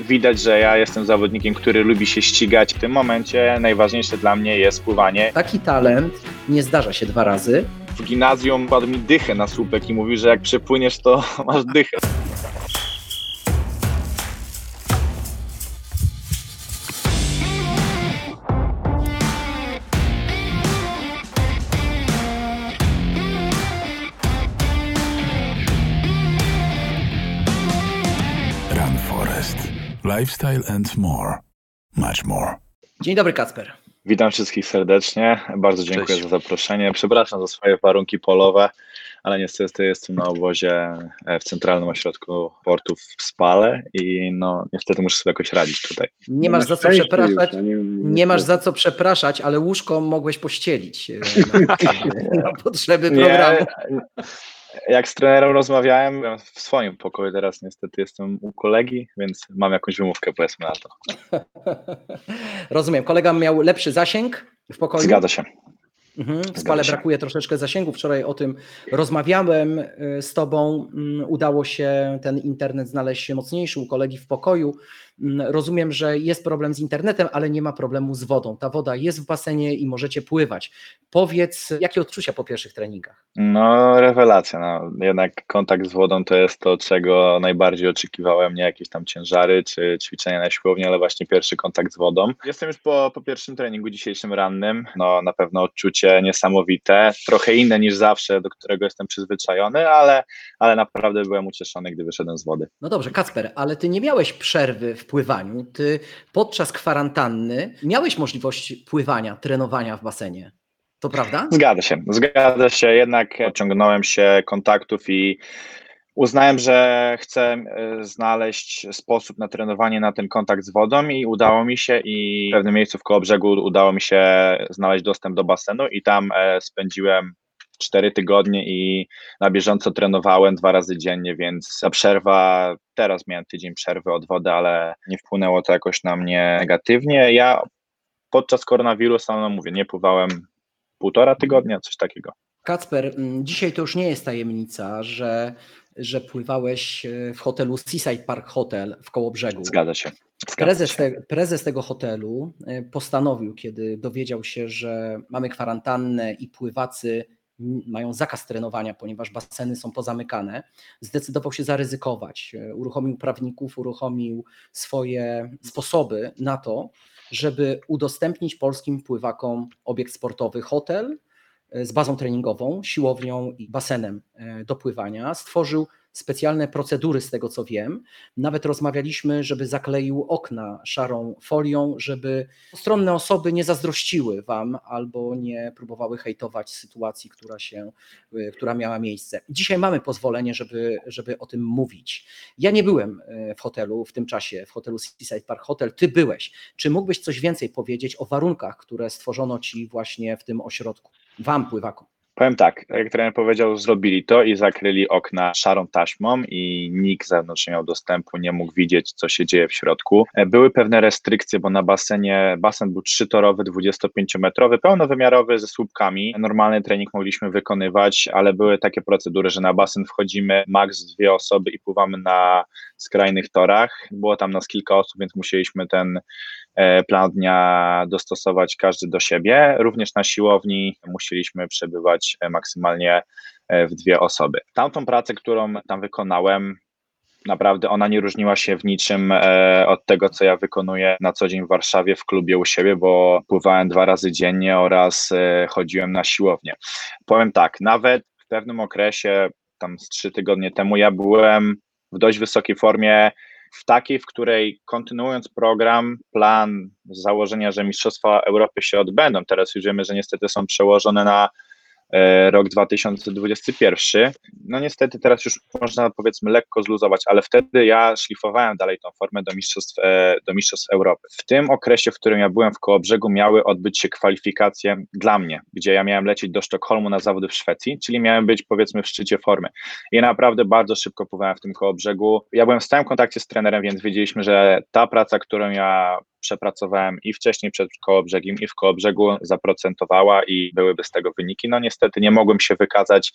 widać, że ja jestem zawodnikiem, który lubi się ścigać. W tym momencie najważniejsze dla mnie jest pływanie. Taki talent nie zdarza się dwa razy. W gimnazjum padł mi dychę na słupek i mówił, że jak przepłyniesz, to masz dychę. Lifestyle and more. Much more. Dzień dobry, Kacper. Witam wszystkich serdecznie. Bardzo dziękuję Cześć. za zaproszenie. Przepraszam za swoje warunki polowe, ale niestety jestem na obozie e, w Centralnym Ośrodku Portów w Spale i no niestety muszę sobie jakoś radzić tutaj. Nie masz za co przepraszać. a nie- Nie masz za co przepraszać, ale łóżko mogłeś pościelić e, na, na potrzeby programu. Jak z trenerem rozmawiałem w swoim pokoju, teraz niestety jestem u kolegi, więc mam jakąś wymówkę powiedzmy na to. Rozumiem. Kolega miał lepszy zasięg w pokoju. Zgadza się. Mhm. Spale brakuje troszeczkę zasięgu. Wczoraj o tym rozmawiałem y, z tobą. Mm, Udało się ten internet znaleźć mocniejszy u kolegi w pokoju. Mm, Rozumiem, że jest problem z internetem, ale nie ma problemu z wodą. Ta woda jest w basenie i możecie pływać. Powiedz, jakie odczucia po pierwszych treningach? No, rewelacja. No. Jednak kontakt z wodą to jest to, czego najbardziej oczekiwałem. Nie jakieś tam ciężary czy ćwiczenia na siłowni, ale właśnie pierwszy kontakt z wodą. Jestem już po, po pierwszym treningu dzisiejszym rannym. No, na pewno odczucie niesamowite. Trochę inne niż zawsze, do którego jestem przyzwyczajony, ale, ale naprawdę byłem ucieszony, gdy wyszedłem z wody. No dobrze, Kacper, ale ty nie miałeś przerwy w pływaniu. Ty podczas kwarantanny miałeś możliwość pływania, trenowania w basenie. To prawda? Zgadza się, zgadza się. Jednak ciągnąłem się kontaktów i uznałem, że chcę e, znaleźć sposób na trenowanie na ten kontakt z wodą i udało mi się i w pewnym miejscu w koło brzegu udało mi się znaleźć dostęp do basenu i tam e, spędziłem cztery tygodnie i na bieżąco trenowałem dwa razy dziennie, więc ta przerwa, teraz miałem tydzień przerwy od wody, ale nie wpłynęło to jakoś na mnie negatywnie. Ja podczas koronawirusa, no mówię, nie pływałem półtora tygodnia, coś takiego. Kacper, mm, dzisiaj to już nie jest tajemnica, że, że pływałeś e, w hotelu Seaside Park Hotel w Kołobrzegu. Zgadza się. Zgadza Prezes, się. te, prezes tego hotelu e, postanowił, kiedy dowiedział się, że mamy kwarantannę i pływacy mają zakaz trenowania, ponieważ baseny są pozamykane, zdecydował się zaryzykować. E, Uruchomił prawników, uruchomił swoje sposoby na to, żeby udostępnić polskim pływakom obiekt sportowy, hotel e, z bazą treningową, siłownią i basenem e, do pływania. Stworzył specjalne procedury, z tego co wiem. Nawet rozmawialiśmy, żeby zakleił okna szarą folią, żeby postronne osoby nie zazdrościły Wam albo nie próbowały hejtować sytuacji, która, się, y, która miała miejsce. Dzisiaj mamy pozwolenie, żeby, żeby o tym mówić. Ja nie byłem y, w hotelu w tym czasie, w hotelu Seaside Park Hotel. Ty byłeś. Czy mógłbyś coś więcej powiedzieć o warunkach, które stworzono Ci właśnie w tym ośrodku? Wam, pływakom. Powiem tak, jak trener powiedział, zrobili to i zakryli okna szarą taśmą i nikt zewnątrz nie miał dostępu, nie mógł widzieć, co się dzieje w środku. E, Były pewne restrykcje, bo na basenie, basen był trzytorowy, 25-metrowy, pełnowymiarowy ze słupkami. Normalny trening mogliśmy wykonywać, ale były takie procedury, że na basen wchodzimy maks dwie osoby i pływamy na skrajnych torach. Było tam nas kilka osób, więc musieliśmy ten plan dnia dostosować każdy do siebie. Również na siłowni musieliśmy przebywać e, maksymalnie e, w dwie osoby. Tamtą pracę, którą tam wykonałem, naprawdę ona nie różniła się w niczym e, od tego, co ja wykonuję na co dzień w Warszawie w klubie u siebie, bo pływałem dwa razy dziennie oraz e, chodziłem na siłownię. Powiem tak, nawet w pewnym okresie, tam z trzy tygodnie temu, ja byłem w dość wysokiej formie, w takiej, w której kontynuując program, plan z założenia, że Mistrzostwa Europy się odbędą, teraz już wiemy, że niestety są przełożone na rok 2021. No niestety teraz już można powiedzmy lekko zluzować, ale wtedy ja szlifowałem dalej tą formę do mistrzostw, e, do mistrzostw Europy. W tym okresie, w którym ja byłem w Kołobrzegu, miały odbyć się kwalifikacje dla mnie, gdzie ja miałem lecieć do Sztokholmu na zawody w Szwecji, czyli miałem być powiedzmy w szczycie formy. I naprawdę bardzo szybko pływałem w tym Kołobrzegu. Ja byłem w stałym kontakcie z trenerem, więc wiedzieliśmy, że ta praca, którą ja przepracowałem i wcześniej przed Kołobrzegiem i w Kołobrzegu zaprocentowała i byłyby z tego wyniki. No niestety nie mogłem się wykazać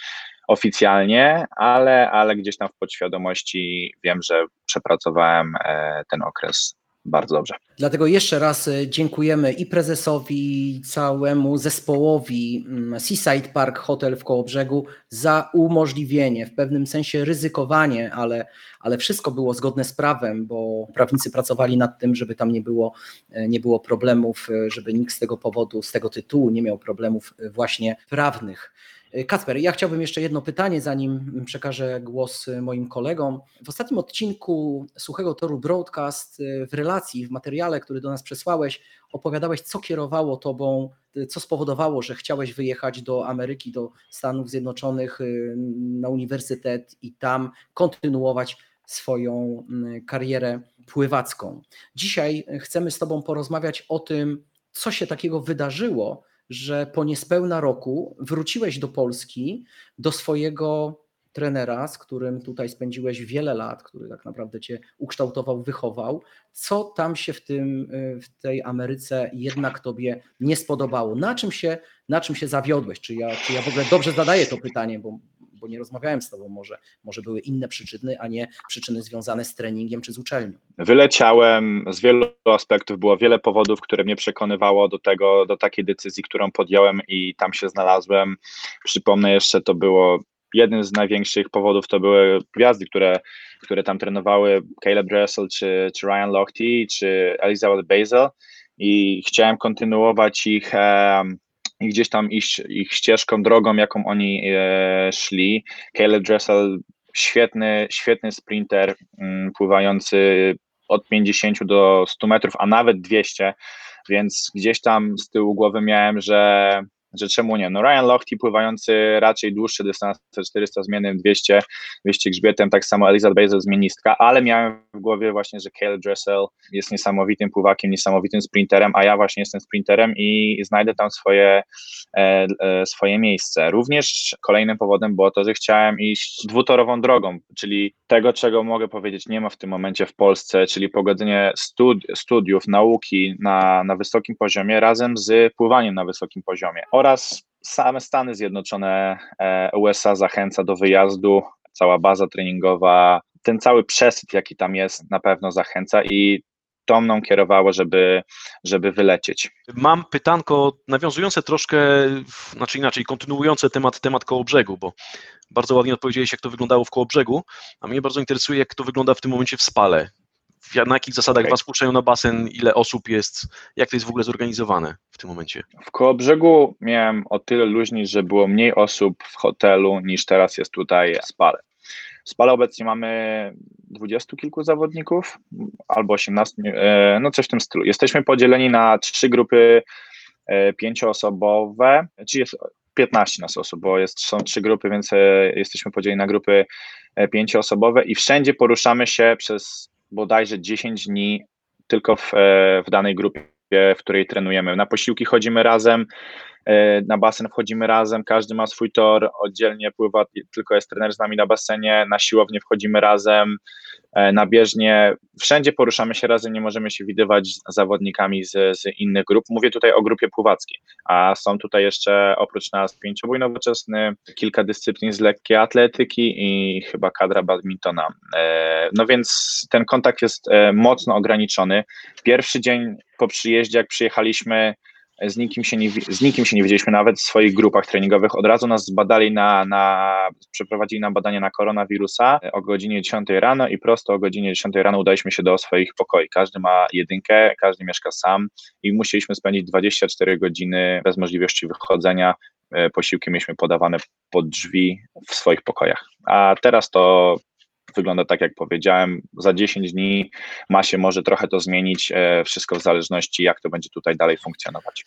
oficjalnie, ale, ale gdzieś tam w podświadomości wiem, że przepracowałem e, ten okres bardzo dobrze. Dlatego jeszcze raz e, dziękujemy i prezesowi, i całemu zespołowi mm, Seaside Park Hotel w Kołobrzegu za umożliwienie, w pewnym sensie ryzykowanie, ale, ale wszystko było zgodne z prawem, bo prawnicy pracowali nad tym, żeby tam nie było, e, nie było problemów, e, żeby nikt z tego powodu, z tego tytułu nie miał problemów właśnie prawnych. Kacper, ja chciałbym jeszcze jedno pytanie, zanim przekażę głos moim kolegom. W ostatnim odcinku Suchego Toru Broadcast w relacji, w materiale, który do nas przesłałeś, opowiadałeś, co kierowało tobą, co spowodowało, że chciałeś wyjechać do Ameryki, do Stanów Zjednoczonych na uniwersytet i tam kontynuować swoją karierę pływacką. Dzisiaj chcemy z Tobą porozmawiać o tym, co się takiego wydarzyło, że po niespełna roku wróciłeś do Polski, do swojego trenera, z którym tutaj spędziłeś wiele lat, który tak naprawdę cię ukształtował, wychował. Co tam się w, tym, w tej Ameryce jednak tobie nie spodobało? Na czym się, na czym się zawiodłeś? Czy ja, czy ja w ogóle dobrze zadaję to pytanie, bo bo nie rozmawiałem z tobą, może, może były inne przyczyny, a nie przyczyny związane z treningiem czy z uczelnią. Wyleciałem z wielu aspektów, było wiele powodów, które mnie przekonywało do tego, do takiej decyzji, którą podjąłem i tam się znalazłem. Przypomnę jeszcze, to było jeden z największych powodów to były gwiazdy, które, które tam trenowały, Caleb Dressel, czy, czy Ryan Lochte, czy Elizabeth Basil i chciałem kontynuować ich i gdzieś tam iść ich ścieżką, drogą, jaką oni e, szli. Caleb Dressel, świetny, świetny sprinter, mm, pływający od 50 do 100 metrów, a nawet 200, więc gdzieś tam z tyłu głowy miałem, że że czemu nie? No Ryan Lochte pływający raczej dłuższe dystanse, 400 zmiennym, 200, 200 grzbietem, tak samo Elizabeth Bezos zmiennistka, ale miałem w głowie właśnie, że Caleb Dressel jest niesamowitym pływakiem, niesamowitym sprinterem, a ja właśnie jestem sprinterem i znajdę tam swoje, e, e, swoje miejsce. Również kolejnym powodem było to, że chciałem iść dwutorową drogą, czyli tego, czego mogę powiedzieć, nie ma w tym momencie w Polsce, czyli pogodzenie studi studiów, nauki na, na wysokim poziomie razem z pływaniem na wysokim poziomie oraz same Stany Zjednoczone, e, USA zachęca do wyjazdu, cała baza treningowa, ten cały przesyt, jaki tam jest, na pewno zachęca i to mną kierowało, żeby, żeby wylecieć. Mam pytanko nawiązujące troszkę, znaczy inaczej, kontynuujące temat, temat koło brzegu, bo bardzo ładnie odpowiedziałeś, jak to wyglądało w koło brzegu, a mnie bardzo interesuje, jak to wygląda w tym momencie w Spale na jakich zasadach okay. was puszczają na basen, ile osób jest, jak to jest w ogóle zorganizowane w tym momencie? W Kołobrzegu miałem o tyle luźni, że było mniej osób w hotelu niż teraz jest tutaj w Spale. W Spale obecnie mamy dwudziestu kilku zawodników, albo 18, e, no coś w tym stylu. Jesteśmy podzieleni na trzy grupy e, pięcioosobowe, czy jest 15 nas osób, bo jest, są trzy grupy, więc e, jesteśmy podzieleni na grupy pięcioosobowe i wszędzie poruszamy się przez bodajże 10 dni tylko w, e, w danej grupie, w której trenujemy. Na posiłki chodzimy razem, na basen wchodzimy razem, każdy ma swój tor, oddzielnie pływa, tylko jest trener z nami na basenie, na siłownię wchodzimy razem, E, na bieżnie. Wszędzie poruszamy się razem, nie możemy się widywać z zawodnikami z, z innych grup. Mówię tutaj o grupie pływackiej, a są tutaj jeszcze oprócz nas pięciobój nowoczesny, kilka dyscyplin z lekkiej atletyki i chyba kadra badmintona. E, no więc ten kontakt jest e, mocno ograniczony. Pierwszy dzień po przyjeździe, jak przyjechaliśmy, z nikim się nie, z nikim się nie widzieliśmy, nawet w swoich grupach treningowych. Od razu nas zbadali na, na przeprowadzili nam badanie na koronawirusa o godzinie 10 rano i prosto o godzinie 10 rano udaliśmy się do swoich pokoi. Każdy ma jedynkę, każdy mieszka sam i musieliśmy spędzić 24 godziny bez możliwości wychodzenia. E, posiłki mieliśmy podawane pod drzwi w swoich pokojach. A teraz to wygląda tak, jak powiedziałem. Za 10 dni ma się może trochę to zmienić, e, wszystko w zależności, jak to będzie tutaj dalej funkcjonować.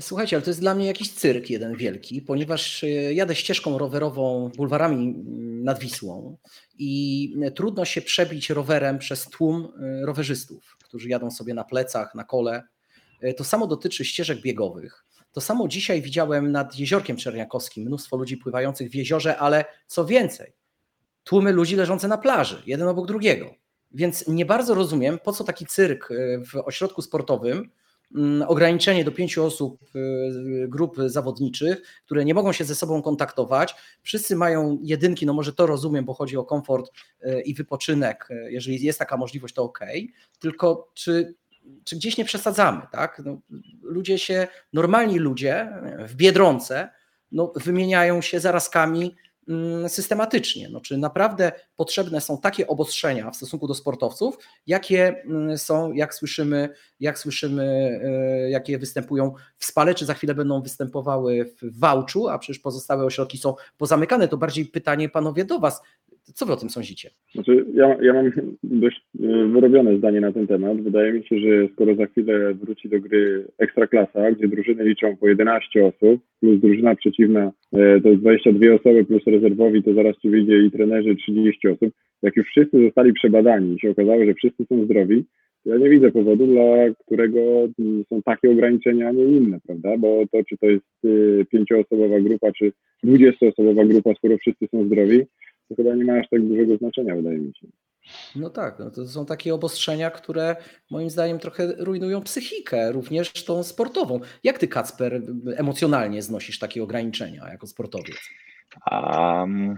Słuchajcie, ale to jest dla mnie jakiś cyrk jeden wielki, ponieważ e, jadę ścieżką rowerową bulwarami mm, nad Wisłą i trudno się przebić rowerem przez tłum e, rowerzystów, którzy jadą sobie na plecach, na kole. To samo dotyczy ścieżek biegowych. To samo dzisiaj widziałem nad jeziorkiem Czerniakowskim, mnóstwo ludzi pływających w jeziorze, ale co więcej, tłumy ludzi leżące na plaży, jeden obok drugiego. Więc nie bardzo rozumiem, po co taki cyrk w ośrodku sportowym, Mm, ograniczenie do pięciu osób y, grup zawodniczych, które nie mogą się ze sobą kontaktować. Wszyscy mają jedynki, no może to rozumiem, bo chodzi o komfort y, i wypoczynek. Jeżeli jest taka możliwość, to ok. Tylko czy, czy gdzieś nie przesadzamy, tak? No, ludzie się, normalni ludzie w biedronce no, wymieniają się zarazkami systematycznie. No, czy naprawdę potrzebne są takie obostrzenia w stosunku do sportowców, jakie mm, są, jak słyszymy, jak słyszymy, e, jakie występują w Spale, czy za chwilę będą występowały w Wałczu, a przecież pozostałe ośrodki są pozamykane. To bardziej pytanie panowie do was. Co wy o tym sądzicie? Znaczy, ja, ja mam dość e, wyrobione zdanie na ten temat. Wydaje mi się, że skoro za chwilę wróci do gry Ekstraklasa, gdzie drużyny liczą po 11 osób, plus drużyna przeciwna e, to jest 22 osoby, plus rezerwowi, to zaraz ci wyjdzie i trenerzy 30 osób. Jak już wszyscy zostali przebadani i się okazało, że wszyscy są zdrowi, ja nie widzę powodu, dla którego są takie ograniczenia, a nie inne, prawda? Bo to, czy to jest y, pięcioosobowa grupa, czy dwudziestoosobowa grupa, skoro wszyscy są zdrowi, to chyba nie ma aż tak dużego znaczenia, wydaje mi się. No tak, no to są takie obostrzenia, które moim zdaniem trochę rujnują psychikę, również tą sportową. Jak ty, Kacper, emocjonalnie znosisz takie ograniczenia jako sportowiec? Um,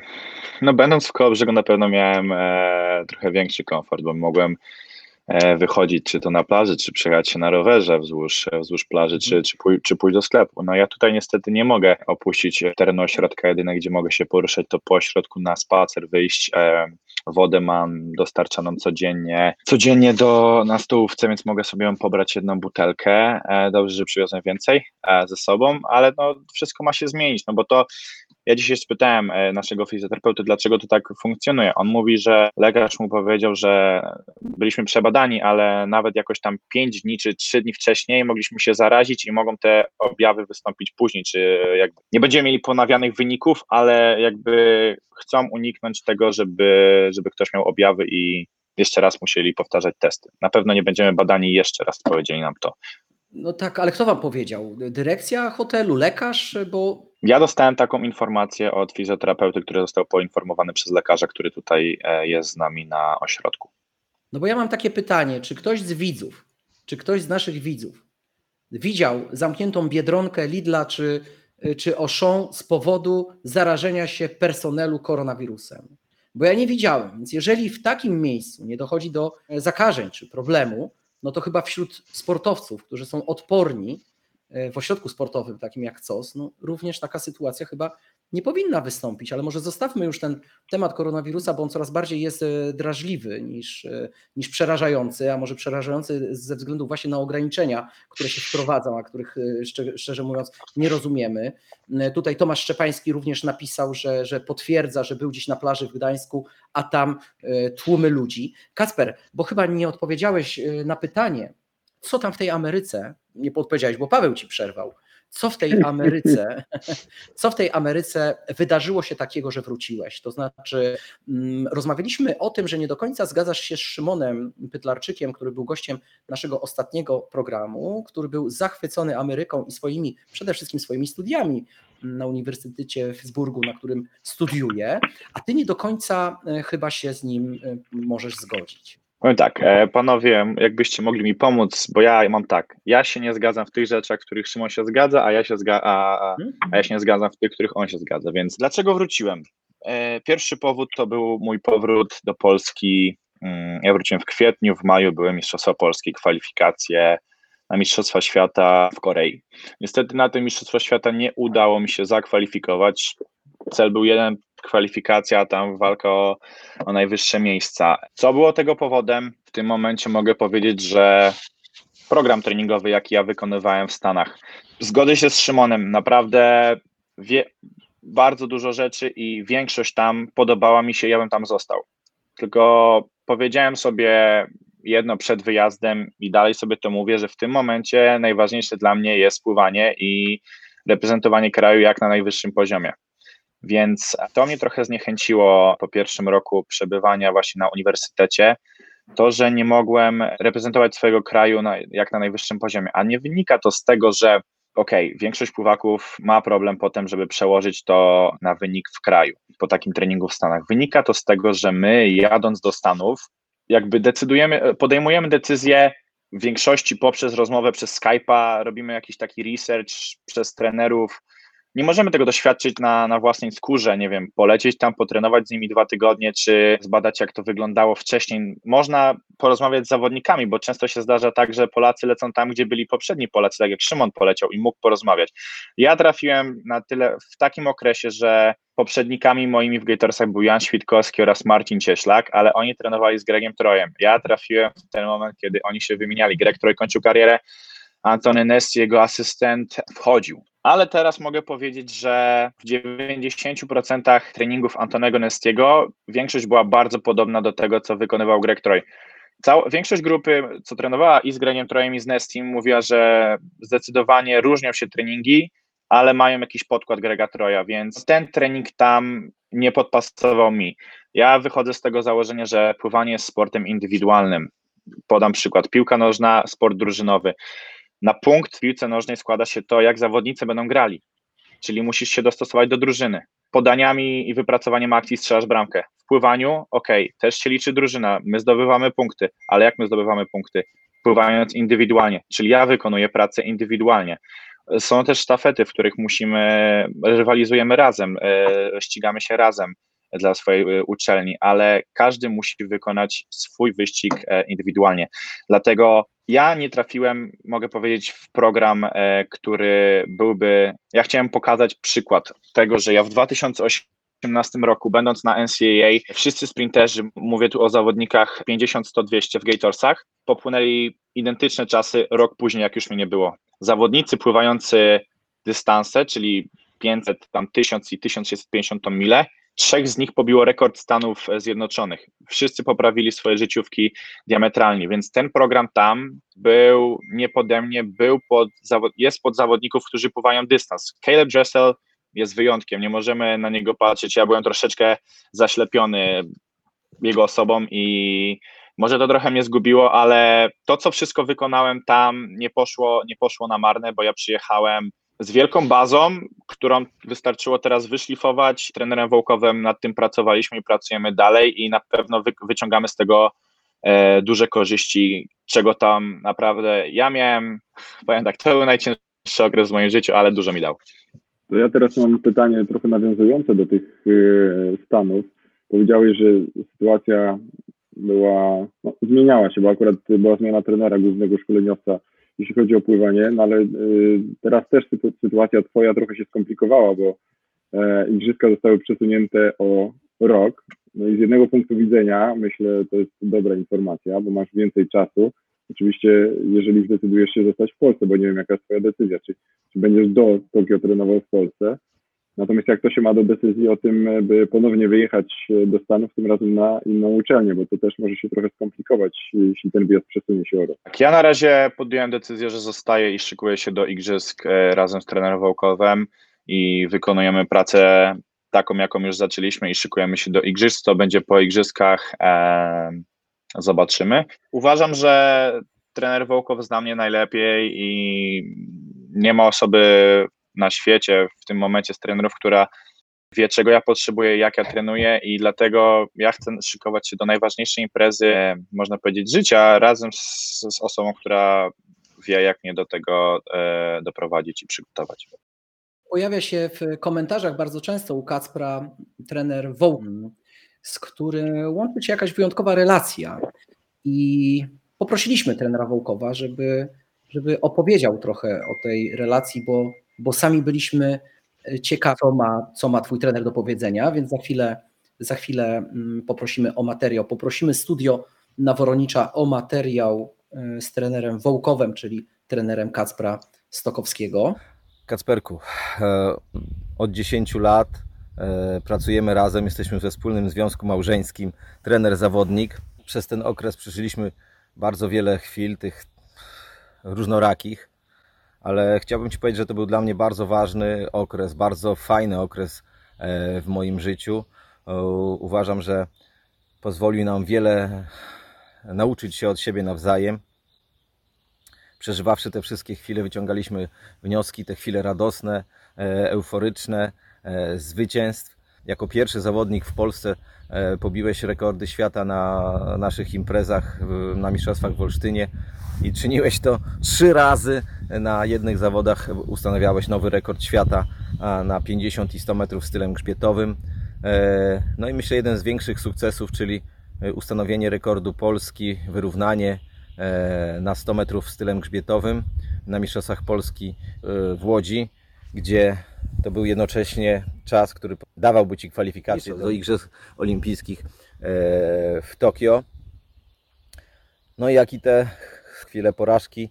no będąc w Kołobrzegu na pewno miałem e, trochę większy komfort, bo mogłem wychodzić, czy to na plaży, czy przejechać się na rowerze wzdłuż, wzdłuż plaży, czy, mhm. czy, pój czy pójść do sklepu. No ja tutaj niestety nie mogę opuścić terenu ośrodka, jedyne gdzie mogę się poruszać to po ośrodku na spacer, wyjść. E, wodę mam dostarczaną codziennie, codziennie do, na stołówce, więc mogę sobie ją pobrać jedną butelkę. E, dobrze, że przywiozłem więcej e, ze sobą, ale no wszystko ma się zmienić, no bo to ja dzisiaj spytałem e, naszego fizjoterapeuty, dlaczego to tak funkcjonuje. On mówi, że lekarz mu powiedział, że byliśmy przebadani, ale nawet jakoś tam 5 dni czy 3 dni wcześniej mogliśmy się zarazić i mogą te objawy wystąpić później, czy jakby nie będziemy mieli ponawianych wyników, ale jakby chcą uniknąć tego, żeby, żeby ktoś miał objawy i jeszcze raz musieli powtarzać testy. Na pewno nie będziemy badani jeszcze raz, powiedzieli nam to. No tak, ale kto wam powiedział? Dyrekcja hotelu, lekarz, bo... Ja dostałem taką informację od fizjoterapeuty, który został poinformowany przez lekarza, który tutaj e, jest z nami na ośrodku. No bo ja mam takie pytanie, czy ktoś z widzów, czy ktoś z naszych widzów widział zamkniętą Biedronkę, Lidla czy, czy Auchan z powodu zarażenia się personelu koronawirusem? Bo ja nie widziałem, więc jeżeli w takim miejscu nie dochodzi do zakażeń czy problemu, no to chyba wśród sportowców, którzy są odporni e, w ośrodku sportowym, takim jak COS, no również taka sytuacja chyba nie powinna wystąpić, ale może zostawmy już ten temat koronawirusa, bo on coraz bardziej jest e, drażliwy niż, e, niż przerażający, a może przerażający ze względu właśnie na ograniczenia, które się wprowadzą, a których szczerze mówiąc nie rozumiemy. Tutaj Tomasz Szczepański również napisał, że, że potwierdza, że był gdzieś na plaży w Gdańsku, a tam tłumy ludzi. Kacper, bo chyba nie odpowiedziałeś na pytanie, co tam w tej Ameryce, nie podpowiedziałeś, bo Paweł ci przerwał, co w tej Ameryce, co w tej Ameryce wydarzyło się takiego, że wróciłeś? To znaczy, mm, rozmawialiśmy o tym, że nie do końca zgadzasz się z Szymonem Pytlarczykiem, który był gościem naszego ostatniego programu, który był zachwycony Ameryką i swoimi, przede wszystkim swoimi studiami na Uniwersytecie w Pittsburghu, na którym studiuje, a ty nie do końca e, chyba się z nim e, możesz zgodzić. Powiem tak, e, panowie, jakbyście mogli mi pomóc, bo ja mam tak, ja się nie zgadzam w tych rzeczach, w których Szymon się zgadza, a ja się, zga a, a, ja się nie zgadzam w tych, w których on się zgadza, więc dlaczego wróciłem? E, pierwszy powód to był mój powrót do Polski, mm, ja wróciłem w kwietniu, w maju były Mistrzostwa Polskie, kwalifikacje na Mistrzostwa Świata w Korei. Niestety na te Mistrzostwa Świata nie udało mi się zakwalifikować, cel był jeden, kwalifikacja, tam walka o, o najwyższe miejsca. Co było tego powodem? W tym momencie mogę powiedzieć, że program treningowy, jaki ja wykonywałem w Stanach. Zgodzę się z Szymonem, naprawdę wie, bardzo dużo rzeczy i większość tam podobała mi się, ja bym tam został. Tylko powiedziałem sobie jedno przed wyjazdem i dalej sobie to mówię, że w tym momencie najważniejsze dla mnie jest pływanie i reprezentowanie kraju jak na najwyższym poziomie. Więc to mnie trochę zniechęciło po pierwszym roku przebywania właśnie na uniwersytecie. To, że nie mogłem reprezentować swojego kraju na, jak na najwyższym poziomie, a nie wynika to z tego, że okej, okay, większość pływaków ma problem potem, żeby przełożyć to na wynik w kraju po takim treningu w Stanach. Wynika to z tego, że my jadąc do Stanów jakby decydujemy, podejmujemy decyzje w większości poprzez rozmowę przez Skype'a, robimy jakiś taki research przez trenerów, nie możemy tego doświadczyć na, na własnej skórze, nie wiem, polecieć tam, potrenować z nimi dwa tygodnie, czy zbadać, jak to wyglądało wcześniej. Można porozmawiać z zawodnikami, bo często się zdarza tak, że Polacy lecą tam, gdzie byli poprzedni Polacy, tak jak Szymon poleciał i mógł porozmawiać. Ja trafiłem na tyle w takim okresie, że poprzednikami moimi w Gatorsach był Jan Świtkowski oraz Marcin Cieślak, ale oni trenowali z Gregiem Trojem. Ja trafiłem w ten moment, kiedy oni się wymieniali. Greg Troj kończył karierę, Antony Nest, jego asystent, wchodził. Ale teraz mogę powiedzieć, że w 90% treningów Antonego Nestiego większość była bardzo podobna do tego, co wykonywał Greg Troy. Cała, większość grupy, co trenowała i z Gregiem Trojem i z Nestim, mówiła, że zdecydowanie różnią się treningi, ale mają jakiś podkład Grega Troja, więc ten trening tam nie podpasował mi. Ja wychodzę z tego założenia, że pływanie jest sportem indywidualnym. Podam przykład. Piłka nożna, sport drużynowy. Na punkt w piłce nożnej składa się to, jak zawodnicy będą grali, czyli musisz się dostosować do drużyny. Podaniami i wypracowaniem akcji strzelasz bramkę. W pływaniu, ok, też się liczy drużyna, my zdobywamy punkty, ale jak my zdobywamy punkty? Pływając indywidualnie, czyli ja wykonuję pracę indywidualnie. Są też sztafety, w których musimy, rywalizujemy razem, e, ścigamy się razem dla swojej e, uczelni, ale każdy musi wykonać swój wyścig e, indywidualnie. Dlatego ja nie trafiłem, mogę powiedzieć, w program, e, który byłby. Ja chciałem pokazać przykład tego, że ja w 2018 roku, będąc na NCAA, wszyscy sprinterzy, mówię tu o zawodnikach 50, 100, 200 w Gatorsach, popłynęli identyczne czasy rok później, jak już mnie nie było. Zawodnicy pływający dystanse, czyli 500, tam 1000 i 1650 tą mile, Trzech z nich pobiło rekord Stanów Zjednoczonych. Wszyscy poprawili swoje życiówki diametralnie, więc ten program tam był nie pode mnie, był pod, jest pod zawodników, którzy pływają dystans. Caleb Dressel jest wyjątkiem, nie możemy na niego patrzeć. Ja byłem troszeczkę zaślepiony jego osobą i może to trochę mnie zgubiło, ale to, co wszystko wykonałem tam, nie poszło, nie poszło na marne, bo ja przyjechałem z wielką bazą, którą wystarczyło teraz wyszlifować. Trenerem Wołkowym nad tym pracowaliśmy i pracujemy dalej i na pewno wy, wyciągamy z tego e, duże korzyści, czego tam naprawdę ja miałem, powiem tak, to był najcięższy okres w moim życiu, ale dużo mi dał. To ja teraz mam pytanie trochę nawiązujące do tych y, Stanów. Powiedziałeś, że sytuacja była, no, zmieniała się, bo akurat była zmiana trenera, głównego szkoleniowca jeśli chodzi o pływanie, no ale y, teraz też sytuacja twoja trochę się skomplikowała, bo e, igrzyska zostały przesunięte o rok. No i z jednego punktu widzenia, myślę, to jest dobra informacja, bo masz więcej czasu. Oczywiście, jeżeli zdecydujesz się zostać w Polsce, bo nie wiem, jaka jest twoja decyzja, czy, czy będziesz do Tokio trenował w Polsce, Natomiast jak to się ma do decyzji o tym, by ponownie wyjechać do Stanów, tym razem na inną uczelnię, bo to też może się trochę skomplikować, jeśli ten wyjazd przesunie się o rok. Tak, ja na razie podjąłem decyzję, że zostaję i szykuję się do igrzysk e, razem z trenerem Wołkowem i wykonujemy pracę taką, jaką już zaczęliśmy i szykujemy się do igrzysk. To będzie po igrzyskach, e, zobaczymy. Uważam, że trener Wołkow zna mnie najlepiej i nie ma osoby na świecie w tym momencie z trenerów, która wie, czego ja potrzebuję, jak ja trenuję i dlatego ja chcę szykować się do najważniejszej imprezy, można powiedzieć, życia razem z, z osobą, która wie, jak mnie do tego e, doprowadzić i przygotować. Pojawia się w komentarzach bardzo często u Kacpra trener Wołk, z którym łączy się jakaś wyjątkowa relacja i poprosiliśmy trenera Wołkowa, żeby, żeby opowiedział trochę o tej relacji, bo bo sami byliśmy e, ciekawi, co ma, co ma Twój trener do powiedzenia, więc za chwilę, za chwilę mm, poprosimy o materiał. Poprosimy studio na Woronicza o materiał e, z trenerem Wołkowem, czyli trenerem Kacpra Stokowskiego. Kacperku, e, od 10 lat pracujemy razem, jesteśmy we wspólnym związku małżeńskim, trener-zawodnik. Przez ten okres przeżyliśmy bardzo wiele chwil, tych różnorakich ale chciałbym Ci powiedzieć, że to był dla mnie bardzo ważny okres, bardzo fajny okres e, w moim życiu. Uważam, że pozwolił nam wiele nauczyć się od siebie nawzajem. Przeżywawszy te wszystkie chwile, wyciągaliśmy wnioski, te chwile radosne, e, euforyczne, e, zwycięstw. jako pierwszy zawodnik w Polsce e, pobiłeś rekordy świata na naszych imprezach na Mistrzostwach w Olsztynie i czyniłeś to trzy razy na jednych zawodach. Ustanawiałeś nowy rekord świata na 50 i 100 metrów stylem grzbietowym. E, no i myślę jeden z większych sukcesów, czyli ustanowienie rekordu Polski, wyrównanie e, na 100 metrów stylem grzbietowym na Mistrzostwach Polski w Łodzi, gdzie to był jednocześnie czas, który dawałby Ci kwalifikacje do Igrzysk Olimpijskich e, w Tokio. No i jak i te chwile porażki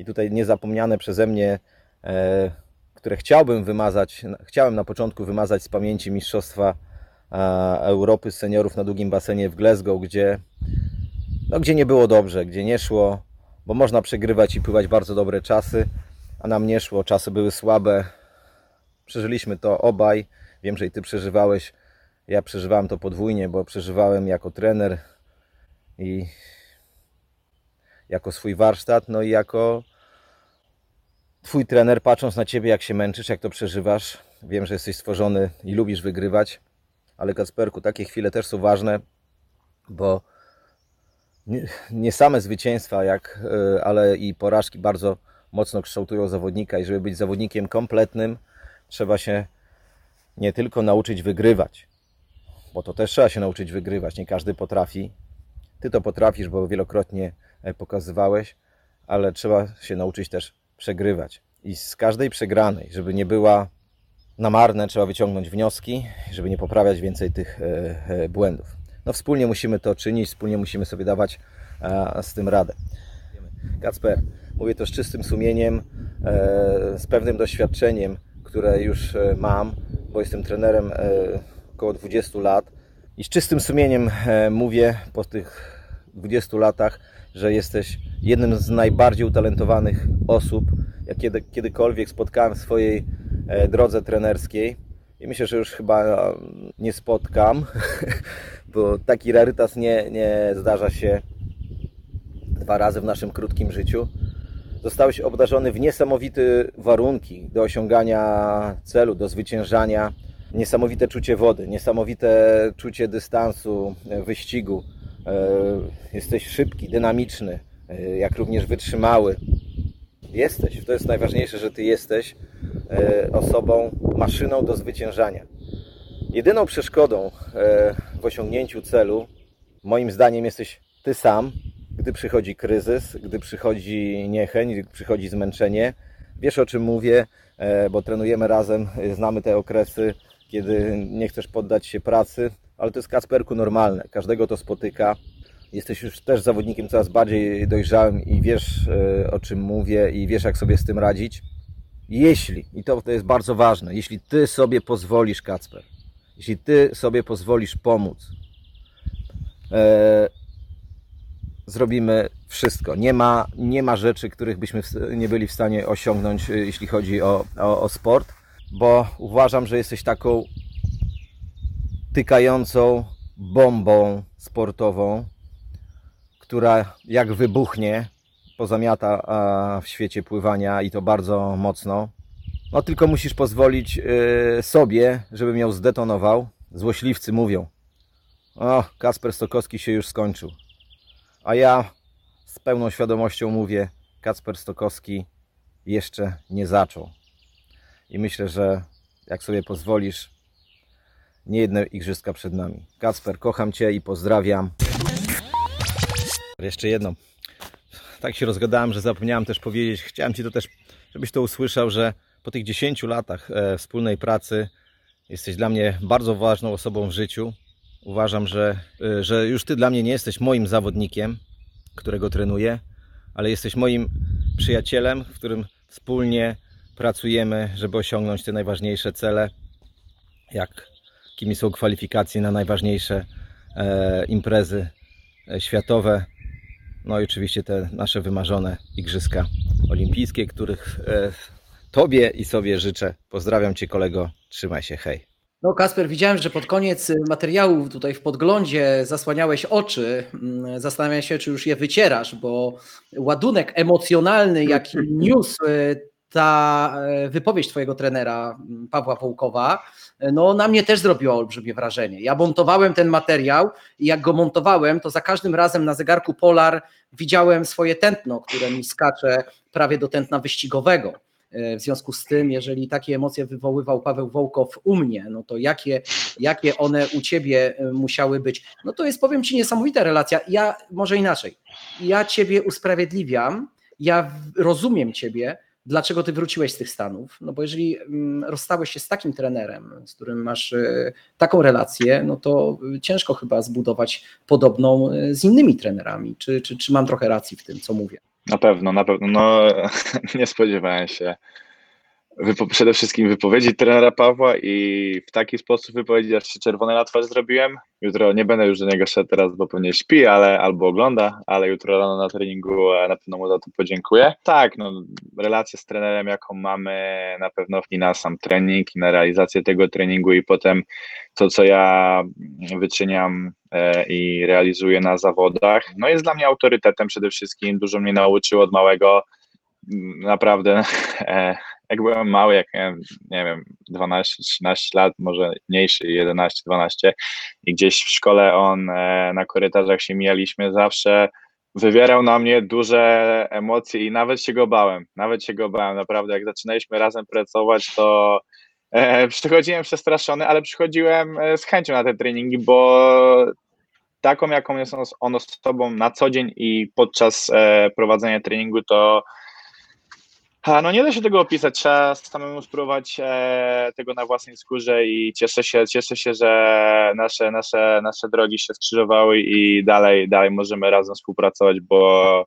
i tutaj niezapomniane przeze mnie, e, które chciałbym wymazać, chciałem na początku wymazać z pamięci Mistrzostwa Europy seniorów na długim basenie w Glasgow, gdzie, no, gdzie nie było dobrze, gdzie nie szło, bo można przegrywać i pływać bardzo dobre czasy, a nam nie szło, czasy były słabe, Przeżyliśmy to obaj. Wiem, że i ty przeżywałeś. Ja przeżywałem to podwójnie, bo przeżywałem jako trener i jako swój warsztat, no i jako twój trener, patrząc na ciebie, jak się męczysz, jak to przeżywasz. Wiem, że jesteś stworzony i lubisz wygrywać, ale Kacperku, takie chwile też są ważne, bo nie, nie same zwycięstwa, jak, e, ale i porażki bardzo mocno kształtują zawodnika i żeby być zawodnikiem kompletnym, trzeba się nie tylko nauczyć wygrywać, bo to też trzeba się nauczyć wygrywać. Nie każdy potrafi. Ty to potrafisz, bo wielokrotnie e, pokazywałeś, ale trzeba się nauczyć też przegrywać. I z każdej przegranej, żeby nie była na marne, trzeba wyciągnąć wnioski, żeby nie poprawiać więcej tych e, e, błędów. No wspólnie musimy to czynić, wspólnie musimy sobie dawać z tym radę. Kacper, mówię to z czystym sumieniem, z pewnym doświadczeniem, które już e, mam, bo jestem trenerem e, około 20 lat i z czystym sumieniem e, mówię po tych 20 latach, że jesteś jednym z najbardziej utalentowanych osób, jakie kiedykolwiek spotkałem w swojej drodze trenerskiej. I myślę, że już chyba nie spotkam, bo taki rarytas nie, nie zdarza się dwa razy w naszym krótkim życiu zostałeś obdarzony w niesamowite warunki do osiągania celu, do zwyciężania. Niesamowite czucie wody, niesamowite czucie dystansu, e, wyścigu. E, jesteś szybki, dynamiczny, e, jak również wytrzymały. Jesteś, to jest najważniejsze, że ty jesteś osobą, maszyną do zwyciężania. Jedyną przeszkodą w osiągnięciu celu, moim zdaniem, jesteś ty sam, gdy przychodzi kryzys, gdy przychodzi niechęć, gdy przychodzi zmęczenie. Wiesz o czym mówię, e, bo trenujemy razem, e, znamy te okresy, kiedy nie chcesz poddać się pracy, ale to jest Kacperku normalne, każdego to spotyka. Jesteś już też zawodnikiem coraz bardziej dojrzałym i wiesz e, o czym mówię i wiesz jak sobie z tym radzić. Jeśli, i to, to jest bardzo ważne, jeśli Ty sobie pozwolisz, Kacper, jeśli Ty sobie pozwolisz pomóc, zrobimy wszystko. Nie ma, nie ma rzeczy, których byśmy nie byli w stanie osiągnąć, y, jeśli chodzi o, o, o sport, bo uważam, że jesteś taką tykającą bombą sportową, która jak wybuchnie, pozamiata w świecie pływania i to bardzo mocno. No tylko musisz pozwolić y, sobie, żeby ją zdetonował. Złośliwcy mówią, o, Kasper Stokowski się już skończył. A ja z pełną świadomością mówię, Kacper Stokowski jeszcze nie zaczął. I myślę, że jak sobie pozwolisz, nie jedne igrzyska przed nami. Kacper, kocham Cię i pozdrawiam. Jeszcze jedno. Tak się rozgadałem, że zapomniałem też powiedzieć, chciałem Ci to też, żebyś to usłyszał, że po tych 10 latach e, wspólnej pracy jesteś dla mnie bardzo ważną osobą w życiu. Uważam, że, y, że już Ty dla mnie nie jesteś moim zawodnikiem, którego trenuję, ale jesteś moim przyjacielem, w którym wspólnie pracujemy, żeby osiągnąć te najważniejsze cele, jak jakimi są kwalifikacje na najważniejsze e, imprezy e, światowe, no i oczywiście te nasze wymarzone Igrzyska Olimpijskie, których e, Tobie i sobie życzę. Pozdrawiam Cię kolego, trzymaj się, hej. No Kasper, widziałem, że pod koniec materiału tutaj w podglądzie zasłaniałeś oczy. Mm, zastanawiam się, czy już je wycierasz, bo ładunek emocjonalny, jaki niósł ta wypowiedź twojego trenera Pawła Wołkowa, no na mnie też zrobiła olbrzymie wrażenie. Ja montowałem ten materiał i jak go montowałem, to za każdym razem na zegarku Polar widziałem swoje tętno, które mi skacze prawie do tętna wyścigowego. E, w związku z tym, jeżeli takie emocje wywoływał Paweł Wołkow u mnie, no to jakie, jakie one u ciebie e, musiały być? No to jest, powiem ci, niesamowita relacja. Ja może inaczej. Ja ciebie usprawiedliwiam, ja rozumiem ciebie, dlaczego ty wróciłeś z tych Stanów. No bo jeżeli mm, rozstałeś się z takim trenerem, z którym masz e, taką relację, no to ciężko chyba zbudować podobną z innymi trenerami. Czy, czy, czy mam trochę racji w tym, co mówię? Na pewno, na pewno. No, nie spodziewałem się wypo, przede wszystkim wypowiedzi trenera Pawła i w taki sposób wypowiedzi, aż się czerwony na twarz zrobiłem. Jutro nie będę już do niego szedł teraz, bo pewnie śpi, ale albo ogląda, ale jutro rano na treningu na pewno mu za to podziękuję. Tak, no, relację z trenerem, jaką mamy na pewno i na sam trening, i na realizację tego treningu i potem to, co ja wyczyniam e, i realizuję na zawodach, no jest dla mnie autorytetem przede wszystkim, dużo mnie nauczył od małego, naprawdę e, jak byłem mały, jak miałem, nie wiem, 12-13 lat, może mniejszy, 11-12 i gdzieś w szkole on e, na korytarzach się mijaliśmy, zawsze wywierał na mnie duże emocje i nawet się go bałem, nawet się go bałem, naprawdę, jak zaczynaliśmy razem pracować, to e, przychodziłem przestraszony, ale przychodziłem e, z chęcią na te treningi, bo taką, jaką jest on, osobą na co dzień i podczas prowadzenia treningu, to no nie da się tego opisać, trzeba samemu spróbować e, tego na własnej skórze i cieszę się, cieszę się, że nasze, nasze, nasze drogi się skrzyżowały i dalej, dalej możemy razem współpracować, bo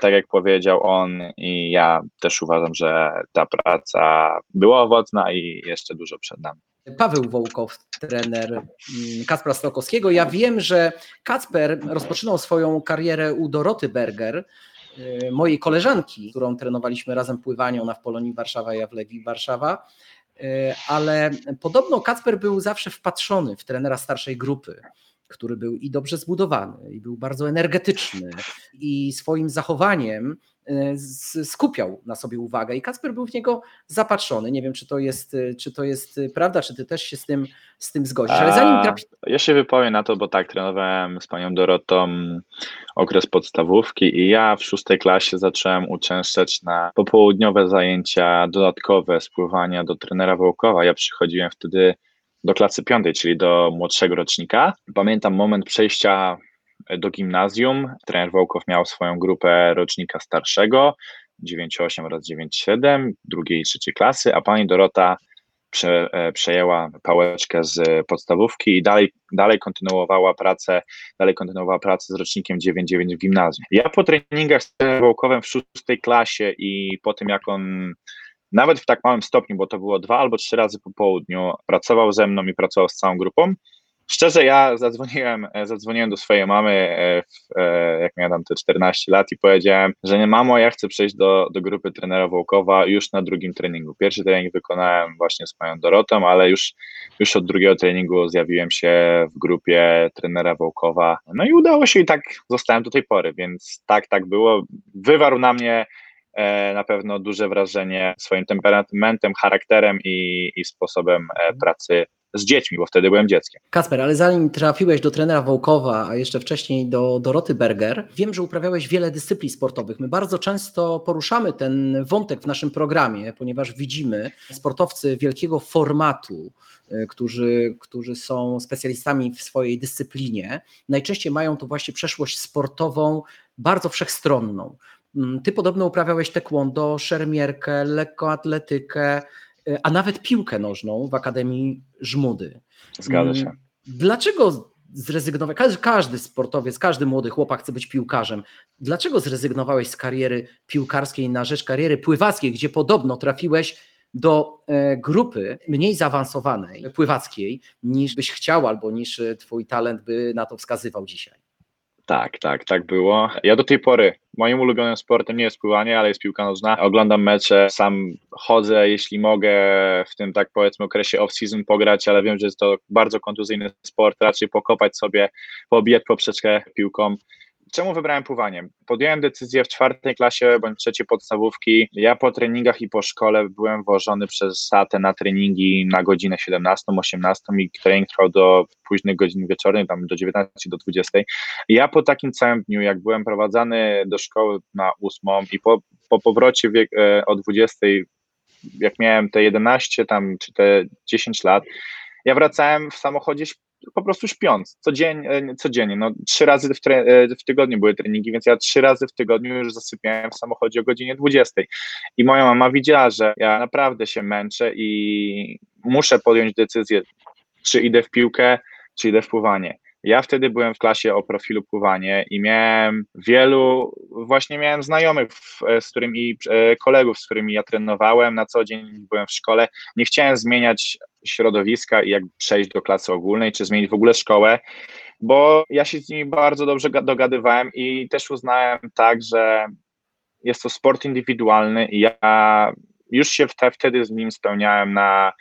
tak jak powiedział on i ja też uważam, że ta praca była owocna i jeszcze dużo przed nami. Paweł Wołkow, trener mm, Kacpra Stokowskiego. Ja wiem, że Kacper rozpoczynał swoją karierę u Doroty Berger, mojej koleżanki, którą trenowaliśmy razem pływanią na w Polonii Warszawa, ja w Lewi Warszawa, y, ale podobno Kacper był zawsze wpatrzony w trenera starszej grupy, który był i dobrze zbudowany, i był bardzo energetyczny, i swoim zachowaniem Y, skupiał na sobie uwagę i Kacper był w niego zapatrzony. Nie wiem, czy to jest, y, czy to jest y, prawda, czy ty też się z tym, z tym zgodzisz. Ale zanim trafi... Ja się wypowiem na to, bo tak, trenowałem z panią Dorotą okres podstawówki i ja w szóstej klasie zacząłem uczęszczać na popołudniowe zajęcia dodatkowe spływania do trenera Wołkowa. Ja przychodziłem wtedy do klasy piątej, czyli do młodszego rocznika. Pamiętam moment przejścia do gimnazjum. Trener Wołkow miał swoją grupę rocznika starszego, 9-8 oraz 9-7, drugiej i trzeciej klasy, a pani Dorota prze, e, przejęła pałeczkę z podstawówki i dalej, dalej kontynuowała pracę, dalej kontynuowała pracę z rocznikiem 9-9 w gimnazjum. Ja po treningach z Wołkowem w szóstej klasie i po tym jak on nawet w tak małym stopniu, bo to było dwa albo trzy razy po południu, pracował ze mną i pracował z całą grupą, Szczerze, ja zadzwoniłem, e, zadzwoniłem do swojej mamy, e, w, e, jak miałem te 14 lat i powiedziałem, że nie mamo, ja chcę przejść do, do grupy trenera Wołkowa już na drugim treningu. Pierwszy trening wykonałem właśnie z panią Dorotą, ale już, już od drugiego treningu zjawiłem się w grupie trenera Wołkowa. No i udało się i tak zostałem do tej pory, więc tak, tak było. Wywarł na mnie na pewno duże wrażenie swoim temperamentem, charakterem i, i sposobem pracy z dziećmi, bo wtedy byłem dzieckiem. Kasper, ale zanim trafiłeś do trenera Wołkowa, a jeszcze wcześniej do Doroty Berger, wiem, że uprawiałeś wiele dyscyplin sportowych. My bardzo często poruszamy ten wątek w naszym programie, ponieważ widzimy sportowcy wielkiego formatu, y, którzy, którzy są specjalistami w swojej dyscyplinie, najczęściej mają to właśnie przeszłość sportową bardzo wszechstronną. Mm, ty podobno uprawiałeś taekwondo, szermierkę, lekkoatletykę, E, a nawet piłkę nożną w Akademii Żmudy. Zgadza mm, się. Dlaczego zrezygnowałeś? Każdy, sportowiec, każdy młody chłopak chce być piłkarzem. Dlaczego zrezygnowałeś z kariery piłkarskiej na rzecz kariery pływackiej, gdzie podobno trafiłeś do e, grupy mniej zaawansowanej pływackiej niż byś chciał albo niż twój talent by na to wskazywał dzisiaj? Tak, tak, tak było. Ja do tej pory, moim ulubionym sportem nie jest pływanie, ale jest piłka nożna. Oglądam mecze, sam chodzę, jeśli mogę w tym tak powiedzmy okresie off-season pograć, ale wiem, że jest to bardzo kontuzyjny sport, raczej pokopać sobie, pobijać poprzeczkę piłką czemu wybrałem pływanie? Podjąłem decyzję w czwartej klasie bądź trzeciej podstawówki. Ja po treningach i po szkole byłem wożony przez tatę na treningi na godzinę 17-18 i trening trwał do późnych godzin wieczornych, tam do 19 do 20. ja po takim całym dniu, jak byłem prowadzany do szkoły na ósmą i po, po powrocie wiek, e, o 20, jak miałem te 11 tam czy te 10 lat, ja wracałem w samochodzie po prostu śpiąc, codziennie, e, codziennie. No, trzy razy w, tre, e, w, tygodniu były treningi, więc ja trzy razy w tygodniu już zasypiałem w samochodzie o godzinie 20. I moja mama widziała, że ja naprawdę się męczę i muszę podjąć decyzję, czy idę w piłkę, czy idę w pływanie. Ja wtedy byłem w klasie o profilu pływanie i miałem wielu, właśnie miałem znajomych, z którymi, e, kolegów, z którymi ja trenowałem na co dzień, byłem w szkole. Nie chciałem zmieniać środowiska i jak przejść do klasy ogólnej, czy zmienić w ogóle szkołę, bo ja się z nimi bardzo dobrze dogadywałem i też uznałem tak, że jest to sport indywidualny i ja już się wtedy z nim spełniałem na,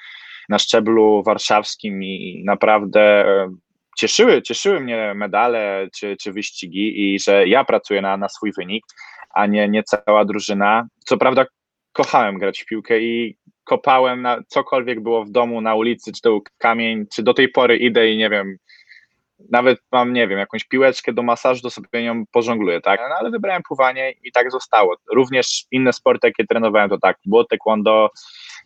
na szczeblu warszawskim i naprawdę e, cieszyły, cieszyły mnie medale czy, czy wyścigi i że ja pracuję na, na swój wynik, a nie, nie cała drużyna. Co prawda kochałem grać w piłkę i kopałem na cokolwiek było w domu, na ulicy, czy to był kamień, czy do tej pory idę i nie wiem, nawet mam, nie wiem, jakąś piłeczkę do masażu, to sobie nią pożongluję, tak? No, ale wybrałem pływanie i tak zostało. Również inne sporty, jakie trenowałem, to tak, było taekwondo,